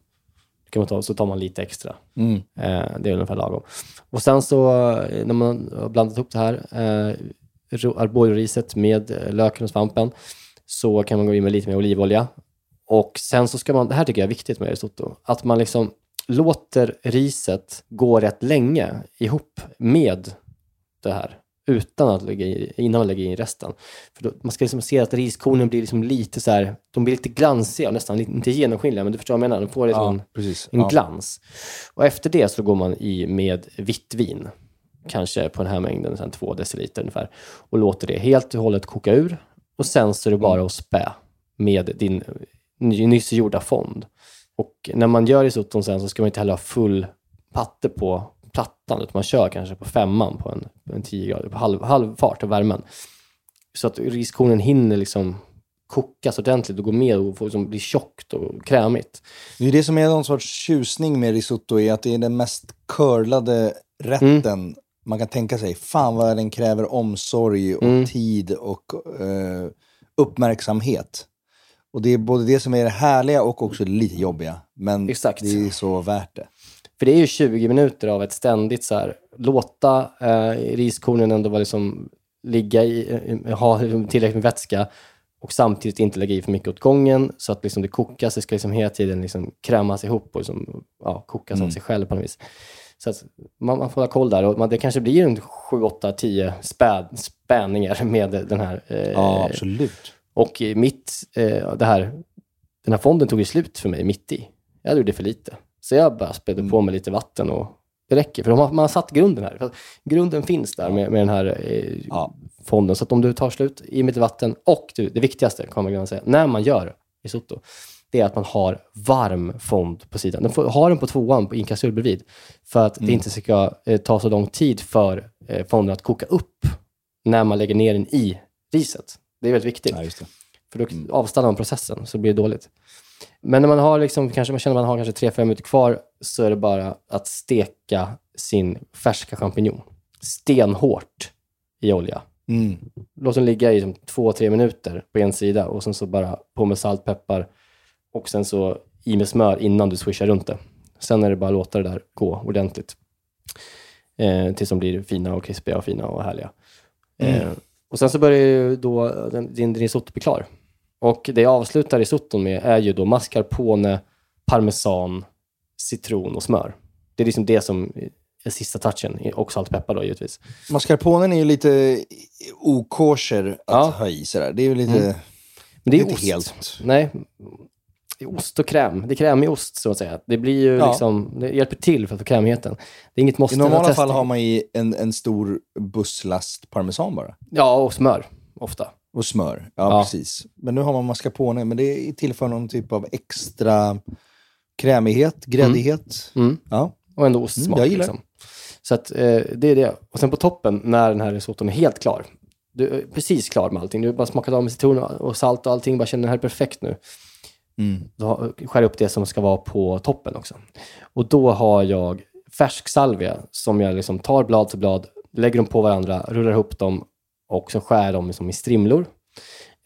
Kan man ta, så tar man lite extra. Mm. Eh, det är ungefär lagom. Och sen så eh, när man har blandat ihop det här, eh, arborio-riset med eh, löken och svampen, så kan man gå in med lite mer olivolja. Och sen så ska man, det här tycker jag är viktigt med risotto, att man liksom låter riset gå rätt länge ihop med det här utan att lägga i, innan man lägger in resten. För då, man ska liksom se att riskornen blir liksom lite så här, de blir lite glansiga nästan lite, inte genomskinliga, men du förstår vad jag menar, de får liksom Ja, en, en glans. Och efter det så går man i med vitt vin, kanske på den här mängden, sen två deciliter ungefär, och låter det helt och hållet koka ur. Och sen så är det bara att spä med din ny- nyss gjorda fond. Och när man gör risotton sen så ska man inte heller ha full patte på plattan, utan man kör kanske på femman på en, på en 10 grader, på halv, halv fart av värmen. Så att riskornen hinner liksom kokas ordentligt och gå med och få, liksom, bli tjockt och krämigt. Det är det som är någon sorts tjusning med risotto, är att det är den mest curlade rätten man kan tänka sig. Fan vad den kräver omsorg och Mm. tid och eh, uppmärksamhet. Och det är både det som är det härliga och också lite jobbiga. Men Exakt. det är så värt det. För det är ju 20 minuter av ett ständigt så här, låta eh, riskornen ändå vara liksom, ligga i, eh, ha tillräckligt med vätska och samtidigt inte lägga i för mycket åt gången så att liksom det kokas. Det ska liksom hela tiden liksom krämas ihop och liksom, ja, kokas Mm. av sig själv på något vis. Så att man, man får ha koll där och man, det kanske blir en 7, 8, 10 späd, spänningar med den här. Eh, Ja, absolut. Och mitt, eh, det här, den här fonden tog ju slut för mig mitt i. Jag gjorde för lite. Så jag bara spädde på med lite vatten och det räcker. För de har, man har satt grunden här. För grunden finns där med, med den här eh, fonden. Så att om du tar slut, i med lite vatten och du, det viktigaste, kommer jag säga, när man gör risotto, det är att man har varm fond på sidan. Den får, har den på tvåan på inkastur bredvid. För att det inte ska eh, ta så lång tid för eh, fonden att koka upp när man lägger ner den i riset. Det är väldigt viktigt. För då avstannar man processen, så blir det dåligt. Men när man har liksom, kanske man känner att man har kanske 3-5 minuter kvar, så är det bara att steka sin färska champinjon. Stenhårt i olja. Mm. Låt den ligga i 2-3 minuter på en sida och sen så bara på med salt, peppar och sen så i med smör innan du swishar runt det. Sen är det bara att låta det där gå ordentligt. Eh, tills de blir fina och krispiga och fina och härliga. Mm. Eh, och sen så börjar ju då den, din risotto bli klar. Och det jag avslutar risotton med är ju då mascarpone, parmesan, citron och smör. Det är liksom det som är sista touchen. Och salt och peppar då givetvis. Mascarponen är ju lite okosher att ha i sådär. Det är ju lite... Mm. Men det är inte ost. helt... Nej, det är ost och kräm. Det är krämig ost så att säga. Det blir ju Ja. liksom, det hjälper till för att få krämigheten. Det är inget måste. I normala fall har man i en, en stor busslast parmesan bara. Ja, och smör ofta. Och smör, ja, Ja. precis. Men nu har man mascarpone, men det tillför någon typ av extra krämighet, gräddighet. Mm. Ja. Och ändå ostsmak. Mm, jag gillar liksom. Så att, eh, det är det. Och sen på toppen, när den här risotton är helt klar. Du är precis klar med allting. Du har bara smakat av med citron och salt och allting. Bara känner den här är perfekt nu. Mm. Då skär upp det som ska vara på toppen också. Och då har jag färsk salvia som jag liksom tar blad för blad, lägger dem på varandra, rullar ihop dem och så skär dem liksom i strimlor.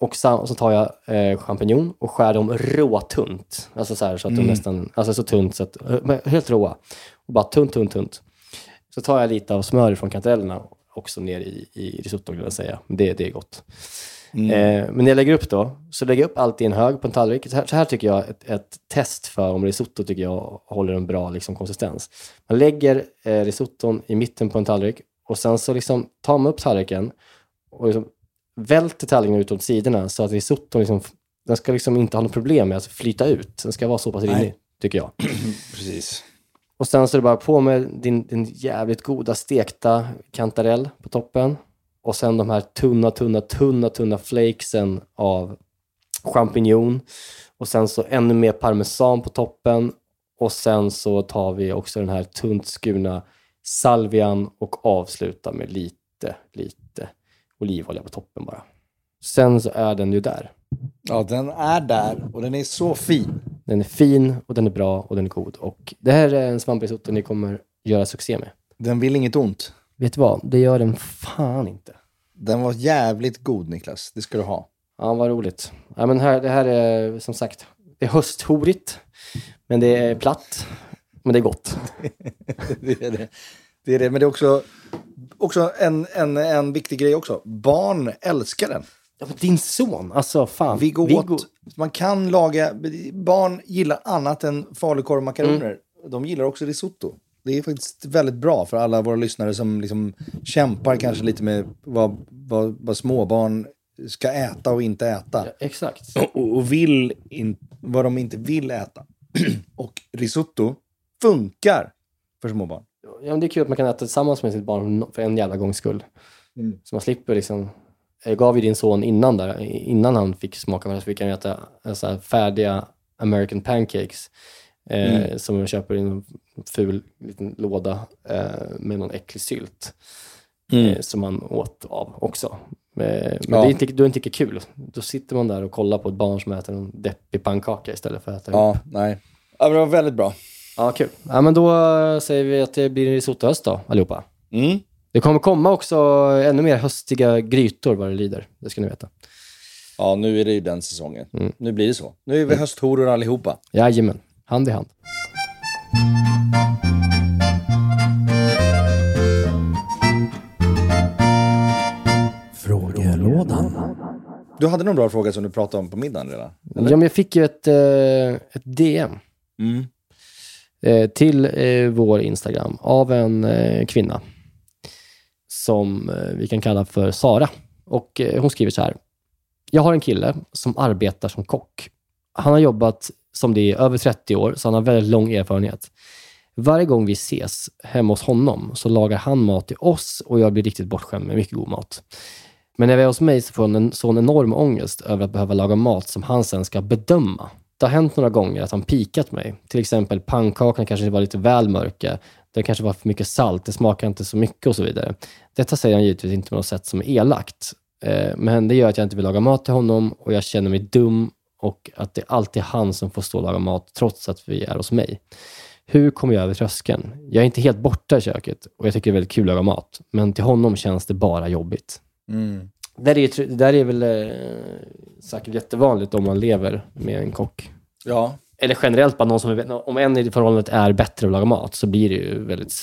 Och, så tar jag eh, champinjon och skär dem råtunt. Alltså så här så att Mm. de nästan, alltså så tunt så att, eh, helt råa. Och bara tunt, tunt, tunt. Så tar jag lite av smör från kantarellerna också ner i, i risotto vill jag säga. Det, det är gott. Mm. Eh, men när jag lägger upp då, så lägger jag upp allt i en hög på en tallrik. Så här, så här tycker jag ett, ett test för om risotto tycker jag håller en bra liksom, konsistens. Man lägger eh, risotton i mitten på en tallrik och sen så liksom tar man upp tallriken och liksom välter tallriken ut åt sidorna så att risotton liksom, den ska liksom inte ha något problem med att flyta ut. Den ska vara så pass rinnig, tycker jag. Precis. Och sen så är det bara på med din, din jävligt goda stekta kantarell på toppen. Och sen de här tunna, tunna, tunna, tunna flakesen av champinjon. Och sen så ännu mer parmesan på toppen. Och sen så tar vi också den här tunt skurna salvian och avslutar med lite, lite olivolja på toppen bara. Sen så är den ju där. Ja, den är där och den är så fin. Den är fin och den är bra och den är god. Och det här är en svamprisotto ni kommer göra succé med. Den vill inget ont. Vet du vad? Det gör den fan inte. Den var jävligt god Niklas, det ska du ha. Ja, vad roligt. Ja, men här, det här är som sagt, det är hösthorigt, men det är platt, men det är gott. det är det. Det är det, men det är också, också en, en, en viktig grej också. Barn älskar den. Ja, men din son, alltså fan. Viggo Viggo. åt, man kan laga, barn gillar annat än falukorv och makaroner. Mm. De gillar också risotto. Det är faktiskt väldigt bra för alla våra lyssnare som liksom kämpar kanske lite med vad, vad, vad småbarn ska äta och inte äta. Exakt. Och, och vill in, vad de inte vill äta. och risotto funkar för småbarn. Ja, det är kul att man kan äta tillsammans med sitt barn för en jävla gångs skull. Mm. Så man slipper liksom... Jag gav ju din son innan där, innan han fick smaka på det, så fick han äta eh, så här färdiga American pancakes. Eh, Mm. Som jag köper i en ful liten låda eh, med någon äcklig sylt. Mm. Eh, som man åt av också. Eh, men Ja. det är inte, då är inte lika kul. Då sitter man där och kollar på ett barn som äter en deppig pannkaka istället för att äta Ja, ihop. nej. Ja, det var väldigt bra. Ja, kul. Ja, men då eh, säger vi att det blir en risottohöst då, allihopa. Mm. Det kommer komma också ännu mer höstiga grytor vad det lider. Det ska ni veta. Ja, nu är det ju den säsongen. Mm. Nu blir det så. Nu är vi hösthoror allihopa. Jajamän, hand i hand. Frågelådan. Du hade någon bra fråga som du pratade om på middagen redan? eller? Ja, men jag fick ju ett, eh, ett DM Mm. Eh, till eh, vår Instagram av en eh, kvinna som vi kan kalla för Sara. Och hon skriver så här. Jag har en kille som arbetar som kock. Han har jobbat som det i över 30 år, så han har väldigt lång erfarenhet. Varje gång vi ses hemma hos honom så lagar han mat till oss och jag blir riktigt bortskämd med mycket god mat. Men när vi är hos mig så får han en sån enorm ångest över att behöva laga mat som han sen ska bedöma. Det har hänt några gånger att han pikat mig. Till exempel pannkakorna kanske var lite väl mörka. Det kanske var för mycket salt, det smakar inte så mycket och så vidare. Detta säger han givetvis inte på något sätt som är elakt. Eh, men det gör att jag inte vill laga mat till honom och jag känner mig dum och att det alltid är han som får stå och laga mat trots att vi är hos mig. Hur kommer jag över tröskeln? Jag är inte helt borta i köket och jag tycker det är väldigt kul att laga mat. Men till honom känns det bara jobbigt. Mm. Där är, där är väl eh, säkert jättevanligt om man lever med en kock. Ja. Eller generellt bara någon som är, om en i förhållandet är bättre att laga mat så blir det ju väldigt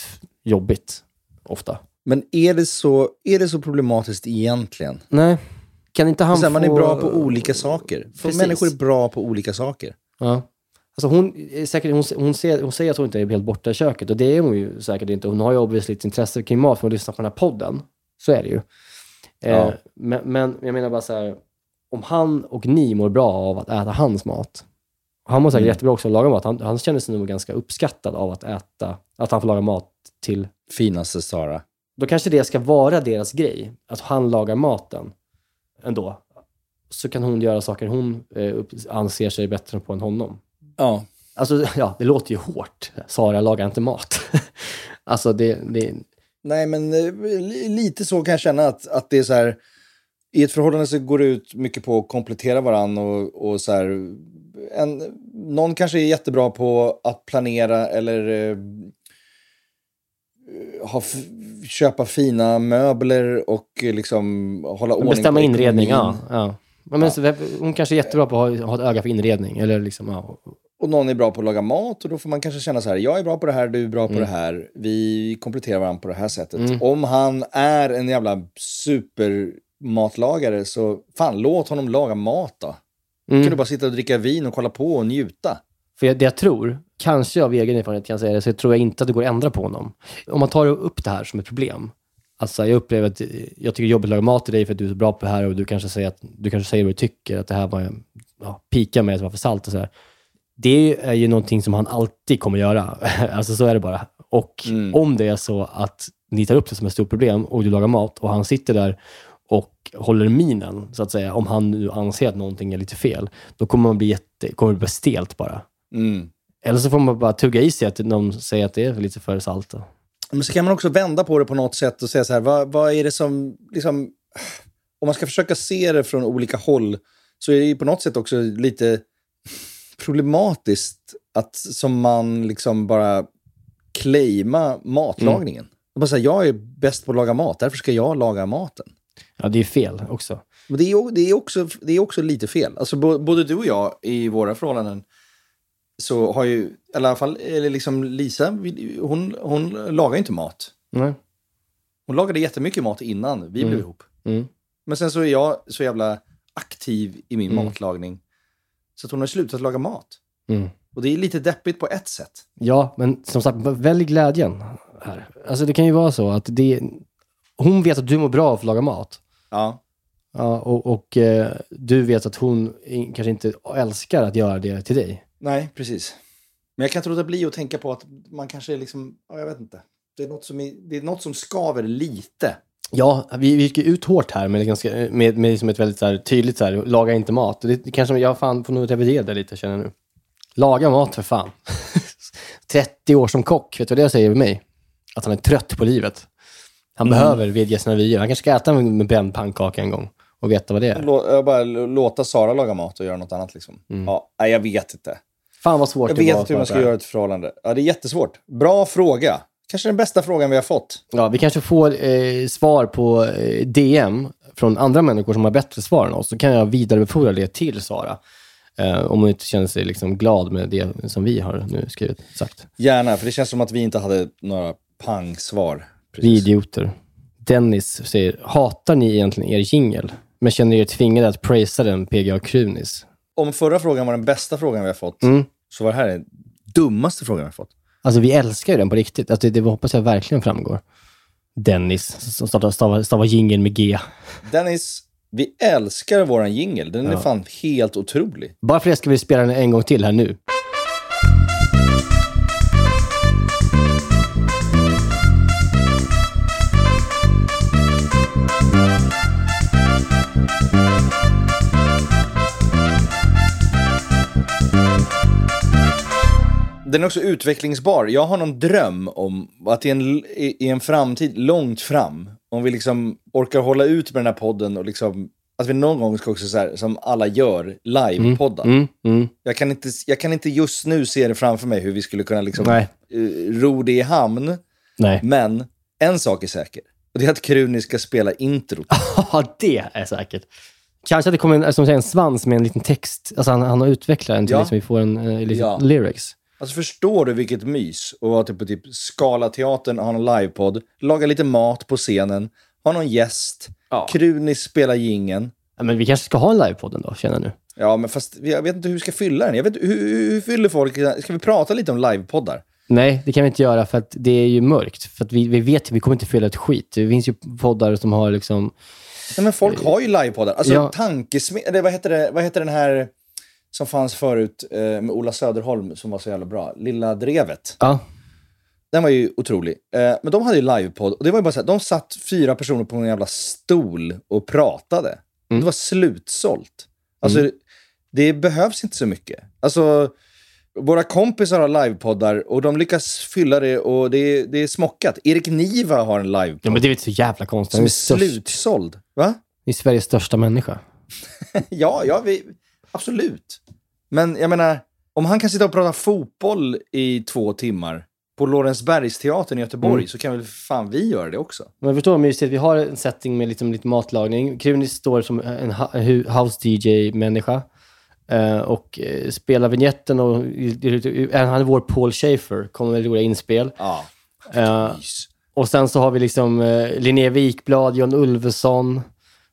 jobbigt ofta. Men är det, så, är det så problematiskt egentligen? Nej. Kan inte han här, Man är få- bra på olika saker. För Precis. människor är bra på olika saker. Ja. Alltså hon, är säkert, hon, hon, ser, hon säger att hon inte är helt borta i köket och det är hon ju säkert inte. Hon har ju obviously ett intresse kring mat för att lyssna på den här podden. Så är det ju. Eh, Ja. men, men jag menar bara så här, om han och ni mår bra av att äta hans mat. Han mår säkert Mm. jättebra också att laga mat. Han, han känner sig nog ganska uppskattad av att äta, att han får laga mat till... Finaste Sara. Då kanske det ska vara deras grej, att han lagar maten ändå. Så kan hon göra saker hon eh, anser sig bättre på än honom. Ja. Alltså, ja, det låter ju hårt. Sara lagar inte mat. alltså, det, det... Nej, men eh, li- lite så kan jag känna att, att det är så här. I ett förhållande så går det ut mycket på att komplettera varandra och, och så här. En, någon kanske är jättebra på att planera eller eh, ha, köpa fina möbler och eh, liksom hålla ordning Bestämma på inredning, ja. ja. Ja, men, så, hon kanske är jättebra på att ha, ha ett öga för inredning. Eller liksom, ja. Och någon är bra på att laga mat och då får man kanske känna så här, jag är bra på det här, du är bra på Mm. det här. Vi kompletterar varandra på det här sättet. Mm. Om han är en jävla supermatlagare så fan, låt honom laga mat då. Mm. kan du bara sitta och dricka vin och kolla på och njuta. För jag, det jag tror, kanske av egen erfarenhet kan jag säga det, så tror jag inte att det går att ändra på honom. Om man tar upp det här som ett problem. Alltså jag upplever att jag tycker jobbigt att laga mat till dig för att du är så bra på det här och du kanske säger, att, du kanske säger vad du tycker, att det här var, ja, pika med att det var för salt och så här. Det är ju någonting som han alltid kommer göra. alltså så är det bara. Och om det är så att ni tar upp det som ett stort problem och du lagar mat och han sitter där och håller minen, så att säga, om han nu anser att någonting är lite fel, då kommer man bli jätte, kommer bli stelt bara. Mm. Eller så får man bara tugga i sig att någon säger att det är lite för salt. Men så kan man också vända på det på något sätt och säga så här, vad, vad är det som, liksom, om man ska försöka se det från olika håll, så är det ju på något sätt också lite problematiskt att som man liksom bara claima matlagningen. Och Bara säga, jag är bäst på att laga mat, därför ska jag laga maten. Ja, det är fel också. Men det är, det är, också, det är också lite fel. Alltså, både du och jag i våra förhållanden så har ju, i alla fall eller liksom Lisa, hon, hon lagar inte mat. Nej. Hon lagade jättemycket mat innan vi blev Mm. ihop. Mm. Men sen så är jag så jävla aktiv i min Mm. matlagning. Så att hon har slutat laga mat. Mm. Och det är lite deppigt på ett sätt. Ja, men som sagt, välj glädjen här. Alltså det kan ju vara så att det, hon vet att du mår bra av att laga mat. Ja. Ja, och och eh, du vet att hon kanske inte älskar att göra det till dig. Nej, precis. Men jag kan inte låta bli att tänka på att man kanske är liksom, ja, jag vet inte. Det är något som, är, det är något som skaver lite. Ja, vi, vi gick ju ut hårt här med, ganska, med, med liksom ett väldigt så här, tydligt så här, laga inte mat. Det, det kanske, jag fan får nog revidera det lite känner jag nu. Laga mat för fan. 30 år som kock, vet du vad det säger med mig? Att han är trött på livet. Han Mm. behöver vidga sina vyer. Han kanske ska äta med bränd pannkaka en gång och veta vad det är. Lå, jag bara låta Sara laga mat och göra något annat liksom. Ja, nej, jag vet inte. Fan vad svårt Jag det vet var inte hur man ska göra ett förhållande. Ja, det är jättesvårt. Bra fråga. Kanske den bästa frågan vi har fått. Ja, vi kanske får eh, svar på eh, DM från andra människor som har bättre svar än oss. Så kan jag vidarebefordra det till Sara. Eh, om hon inte känner sig liksom glad med det som vi har nu skrivit, sagt. Gärna, för det känns som att vi inte hade några pangsvar. Vi idioter. Dennis säger, hatar ni egentligen er jingel? Men känner er tvingade att prisa den PGA Krunis? Om förra frågan var den bästa frågan vi har fått, Mm. så var det här den dummaste frågan vi har fått. Alltså vi älskar ju den på riktigt. Alltså, det, det hoppas jag verkligen framgår. Dennis, som stavar, stavar, stavar jingeln med G. Dennis, vi älskar våran jingel. Den är Ja. fan helt otrolig. Bara för det ska vi spela den en gång till här nu. Den är också utvecklingsbar. Jag har någon dröm om att i en, i en framtid långt fram, om vi liksom orkar hålla ut med den här podden och liksom, att vi någon gång ska också så här, som alla gör, live-podda. Mm, mm. Jag, kan inte, jag kan inte just nu se det framför mig hur vi skulle kunna liksom, Nej. eh, ro det i hamn. Nej. Men en sak är säker. Och det är att Kruni ska spela introt. Ja, det är säkert. Kanske att det kommer en, som säger, en svans med en liten text. Alltså han, han har utvecklat den till Ja. liksom vi får en uh, liten Ja. lyrics. Alltså förstår du vilket mys att vara typ på typ Skala-teatern, ha någon livepodd, laga lite mat på scenen, ha någon gäst, Kruni spelar gingen. Ja, men vi kanske ska ha en livepodd då, känner jag nu. Ja, men fast jag vet inte hur vi ska fylla den. Jag vet, hur, hur, hur fyller folk? Ska vi prata lite om livepoddar? Nej, det kan vi inte göra för att det är ju mörkt. För att vi, vi vet att vi kommer inte fylla ett skit. Det finns ju poddar som har liksom... Nej, men folk har ju livepoddar. Alltså Ja. tankesmed... Eller vad heter, det, vad heter den här som fanns förut eh, med Ola Söderholm som var så jävla bra? Lilla Drevet. Ja. Den var ju otrolig. Eh, men de hade ju livepodd och det var ju bara så här, de satt fyra personer på en jävla stol och pratade. Det var slutsålt. Alltså, Mm. det behövs inte så mycket. Alltså, våra kompisar har livepoddar och de lyckas fylla det och det är, det är smockat. Erik Niva har en livepodd. Ja, men det är väl så jävla konstigt. Som är är slutsåld. Va? Det är Sveriges största människa. ja, ja vi, absolut. Men jag menar, om han kan sitta och prata fotboll i två timmar på Lorensbergsteatern i Göteborg Mm. så kan väl fan vi göra det också? Men förstår vad mysigt. Vi har en setting med liksom lite matlagning. Krunis står som en ha- hu- house DJ-människa eh, och eh, spelar vignetten och han är vår Paul Schaefer, kommer med roliga inspel. Ja. Eh, och sen så har vi liksom eh, Linnea Wikblad, John Ulveson,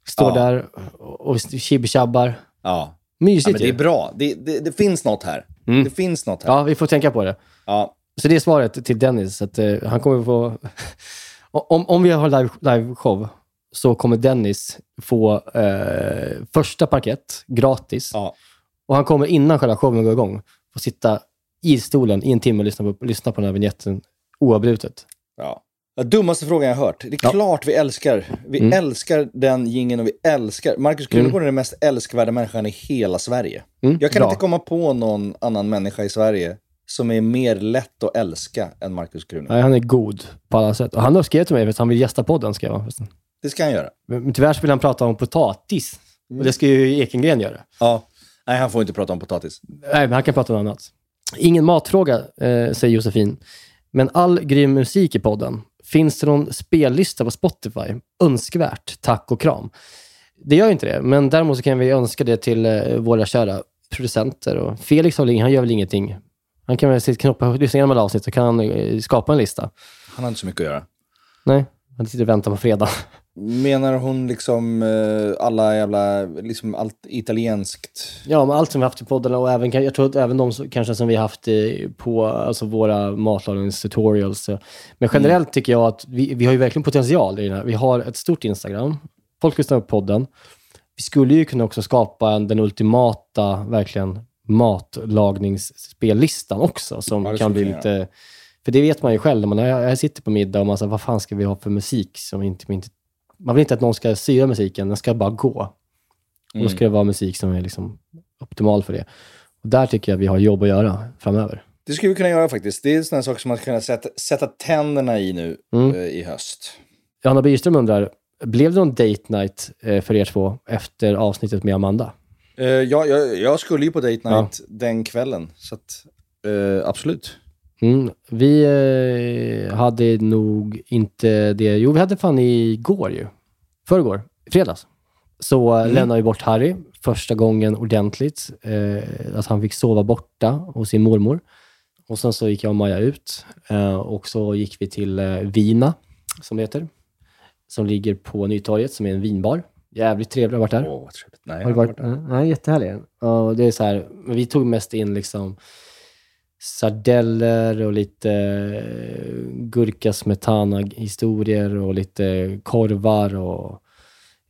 står Ja. där och, chibtjabbar. Ja. Mysigt ja men det är bra. Det, det, det finns något här. Mm. Det finns något här. Ja, vi får tänka på det. Ja. Så det är svaret till Dennis. Att, eh, han kommer få... om, om vi har live, live show så kommer Dennis få eh, första parkett gratis. Och han kommer innan själva showen går igång få sitta i stolen i en timme och lyssna på, lyssna på den här vignetten oavbrutet. Ja. Den dummaste frågan jag har hört. Det är klart vi älskar. Vi Mm. älskar den gingen och vi älskar... Markus Krunegård Mm. är den mest älskvärda människan i hela Sverige. Mm, Jag kan bra. inte komma på någon annan människa i Sverige som är mer lätt att älska än Markus Krunegård. Nej, han är god på alla sätt. Och han har skrivit till mig att han vill gästa podden. Vara, förresten. Det ska han göra. men, tyvärr så vill han prata om potatis. Och det ska ju Ekengren göra. Ja. Nej, han får inte prata om potatis. Nej, men han kan prata om annat. Ingen matfråga, eh, säger Josefin. Men all grym musik i podden. Finns det någon spellista på Spotify? Önskvärt. Tack och kram. Det gör inte det, men däremot så kan vi önska det till eh, våra kära producenter. Och Felix han gör väl ingenting. Han kan väl sitta knoppa, lyssna igenom alla avsnitt så kan han eh, skapa en lista. Han har inte så mycket att göra. Nej, han sitter och väntar på fredag. Menar hon liksom eh, alla jävla, liksom allt italienskt? Ja, men allt som vi haft i podden och även, jag tror att även de som, kanske som vi har haft i, på alltså våra matlagningstutorials. Men generellt tycker jag att vi, vi har ju verkligen potential i det här. Vi har ett stort Instagram. Folk lyssnar på podden. Vi skulle ju kunna också skapa en, den ultimata, verkligen, matlagningsspellistan också. Som Ja, kan bli lite... För det vet man ju själv när man jag, jag sitter på middag och man säger, vad fan ska vi ha för musik som inte, inte... Man vill inte att någon ska styra musiken, den ska bara gå. Och då Mm. ska det vara musik som är liksom optimal för det. Och där tycker jag vi har jobb att göra framöver. Det skulle vi kunna göra faktiskt. Det är sådana saker som man ska kunna sätta, sätta tänderna i nu Mm. eh, i höst. Johanna Byström undrar, blev det någon date night eh, för er två efter avsnittet med Amanda? Eh, ja, jag, jag skulle ju på date Ja. night den kvällen, så att, eh, absolut. Mm. Vi eh, hade nog inte det. Jo, vi hade fan igår ju. Förrgår. Fredags. Så mm. lämnade vi bort Harry första gången ordentligt. Eh, att han fick sova borta hos sin mormor. Och sen så gick jag och Maja ut. Eh, och så gick vi till eh, Vina, som det heter. Som ligger på Nytorget, som är en vinbar. Jävligt trevligt att ha varit där. Åh, vad trevligt. Nej, Har du har varit? varit där. Nej, jättehärlig. Ja, det är så här, vi tog mest in liksom sardeller och lite eh, gurka smetana historier och lite korvar och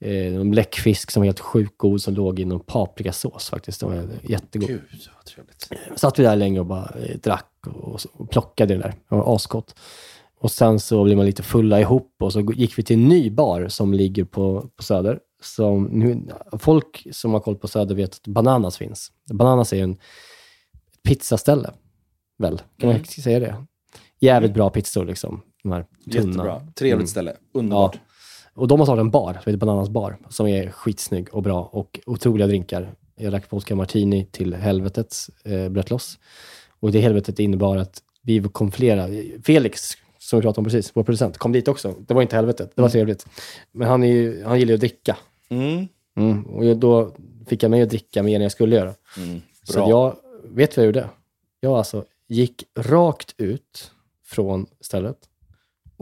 eh, en bläckfisk som var helt sjukt god som låg i någon paprikasås faktiskt. Den var jättegod. Gud, vad trevligt. Satt vi där länge och bara eh, drack och, och plockade det där. Det var asgott. Och sen så blev man lite fulla ihop och så gick vi till en ny bar som ligger på, på Söder. Som, nu, folk som har koll på Söder vet att Bananas finns. Bananas är en pizzaställe, väl? Kan Mm. man säga det? Jävligt bra pizzor liksom. De här tunna. Jättebra. Trevligt ställe. Underbart. Ja. Och de har startat en bar, som heter Bananas bar, som är skitsnygg och bra och otroliga drinkar. Jag drack vodka martini till helvetets eh, bröt loss. Och det helvetet innebar att vi kom flera. Felix, som vi pratade om precis, vår producent, kom dit också. Det var inte helvetet, det var Mm. trevligt. Men han, är ju, han gillar ju att dricka. Mm. Mm. Och då fick jag mig att dricka mer än jag skulle göra. Mm. Så jag, vet vad jag gjorde? Jag alltså gick rakt ut från stället.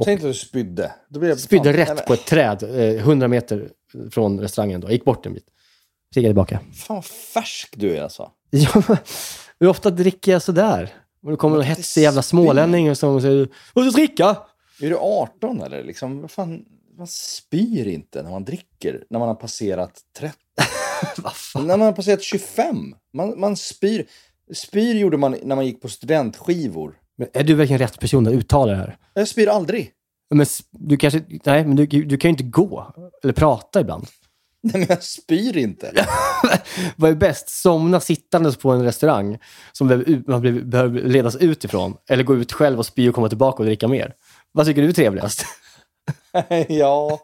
Tänk inte att du spydde. Då jag Spydde fan- rätt på ett träd, eh, 100 meter från restaurangen. Då. Jag gick bort en bit. Jag tillbaka. Fan vad färsk du är alltså. Hur ofta dricker jag sådär? Och det kommer en hetsig jävla smålänning som säger Vad ska dricka? Är du 18 eller? Liksom, vad fan, man spyr inte när man dricker, när man har passerat 30. när man har passerat 25. Man, man spyr. Spyr gjorde man när man gick på studentskivor. Men är du verkligen rätt person att uttala det här? Jag spyr aldrig. Men du kanske, nej, men du, du kan ju inte gå eller prata ibland. Nej, men jag spyr inte. Vad är bäst? Somna sittandes på en restaurang som man behöver- behöver ledas ut ifrån. Eller gå ut själv och spy och komma tillbaka och dricka mer. Vad tycker du är trevligast? ja,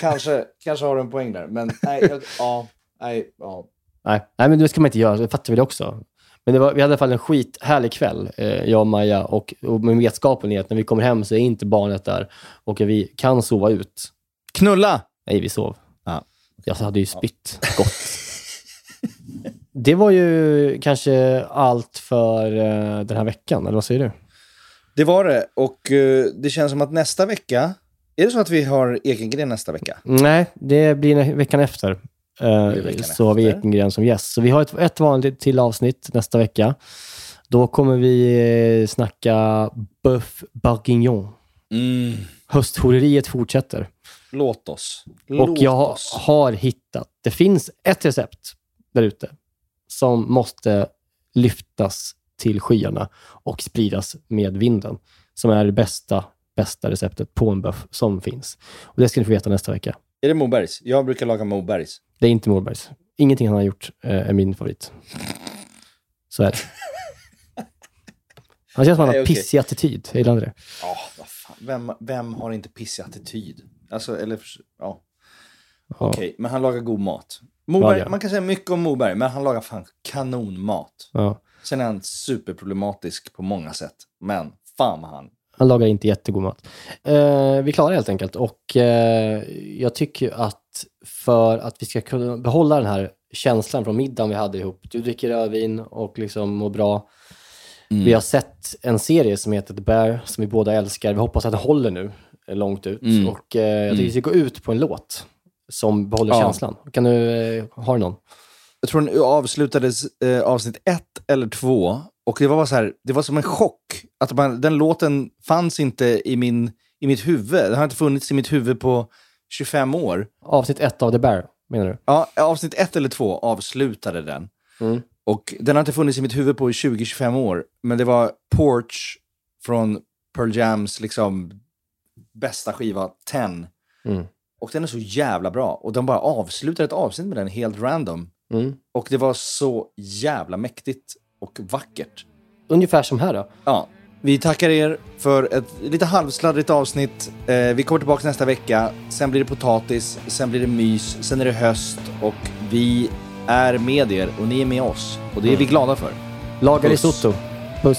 kanske, kanske har du en poäng där. Men nej, jag, ja, nej, ja. Nej, nej men det ska man inte göra. Det fattar vi det också. Men det var, vi hade i alla fall en skithärlig kväll, eh, jag och Maja. Och, och med vetskapen i att när vi kommer hem så är inte barnet där och vi kan sova ut. Knulla! Nej, vi sov. Ja. Jag hade ju spytt gott. det var ju kanske allt för eh, den här veckan, eller vad säger du? Det var det. Och eh, det känns som att nästa vecka... Är det så att vi har Ekengren nästa vecka? Nej, det blir veckan efter. Eh, så har vi. Ekengren som gäst. Så vi har ett, ett vanligt till avsnitt nästa vecka. Då kommer vi eh, snacka Bœuf Bourguignon. Mm. Hösthoreriet fortsätter. Låt oss. Och Låt jag har, oss. har hittat, det finns ett recept där ute som måste lyftas till skyarna och spridas med vinden. Som är det bästa, bästa receptet på en böff som finns. Och det ska ni få veta nästa vecka. Är det Mobergs? Jag brukar laga Mobergs. Det är inte Morbergs. Ingenting han har gjort eh, är min favorit. Så är det. Han känns som han Nej, har okej. pissig attityd. Jag gillar inte det. Ja, vad fan. Vem, vem har inte pissig attityd? Alltså, eller... Ja. Ja. Okej, men han lagar god mat. Moberg, Ja, ja. Man kan säga mycket om Moberg, men han lagar fan kanonmat. Ja. Sen är han superproblematisk på många sätt. Men fan vad han... Han lagar inte jättegod mat. Eh, vi klarar helt enkelt. Och eh, jag tycker att för att vi ska kunna behålla den här känslan från middagen vi hade ihop. Du dricker rödvin och liksom mår bra. Mm. Vi har sett en serie som heter The Bear, som vi båda älskar. Vi hoppas att den håller nu, eh, långt ut. Mm. Och eh, jag tycker Mm. vi ska gå ut på en låt som behåller Ja. känslan. Kan du, eh, har du någon? Jag tror den avslutades eh, avsnitt ett eller två. Och det var så här, det var som en chock. Att man, den låten fanns inte i, min, i mitt huvud. Den har inte funnits i mitt huvud på 25 år. Avsnitt ett av The Bear, menar du? Ja, avsnitt ett eller två avslutade den. Mm. Och den har inte funnits i mitt huvud på 20-25 år. Men det var Porch från Pearl Jams liksom bästa skiva, 10. Mm. Och den är så jävla bra. Och de bara avslutar ett avsnitt med den helt random. Mm. Och det var så jävla mäktigt och vackert. Ungefär som här då. Ja, vi tackar er för ett lite halvsladdrigt avsnitt. Eh, vi kommer tillbaka nästa vecka. Sen blir det potatis, sen blir det mys, sen är det höst och vi är med er och ni är med oss. Och det är vi glada för. Laga Puss. risotto. Puss.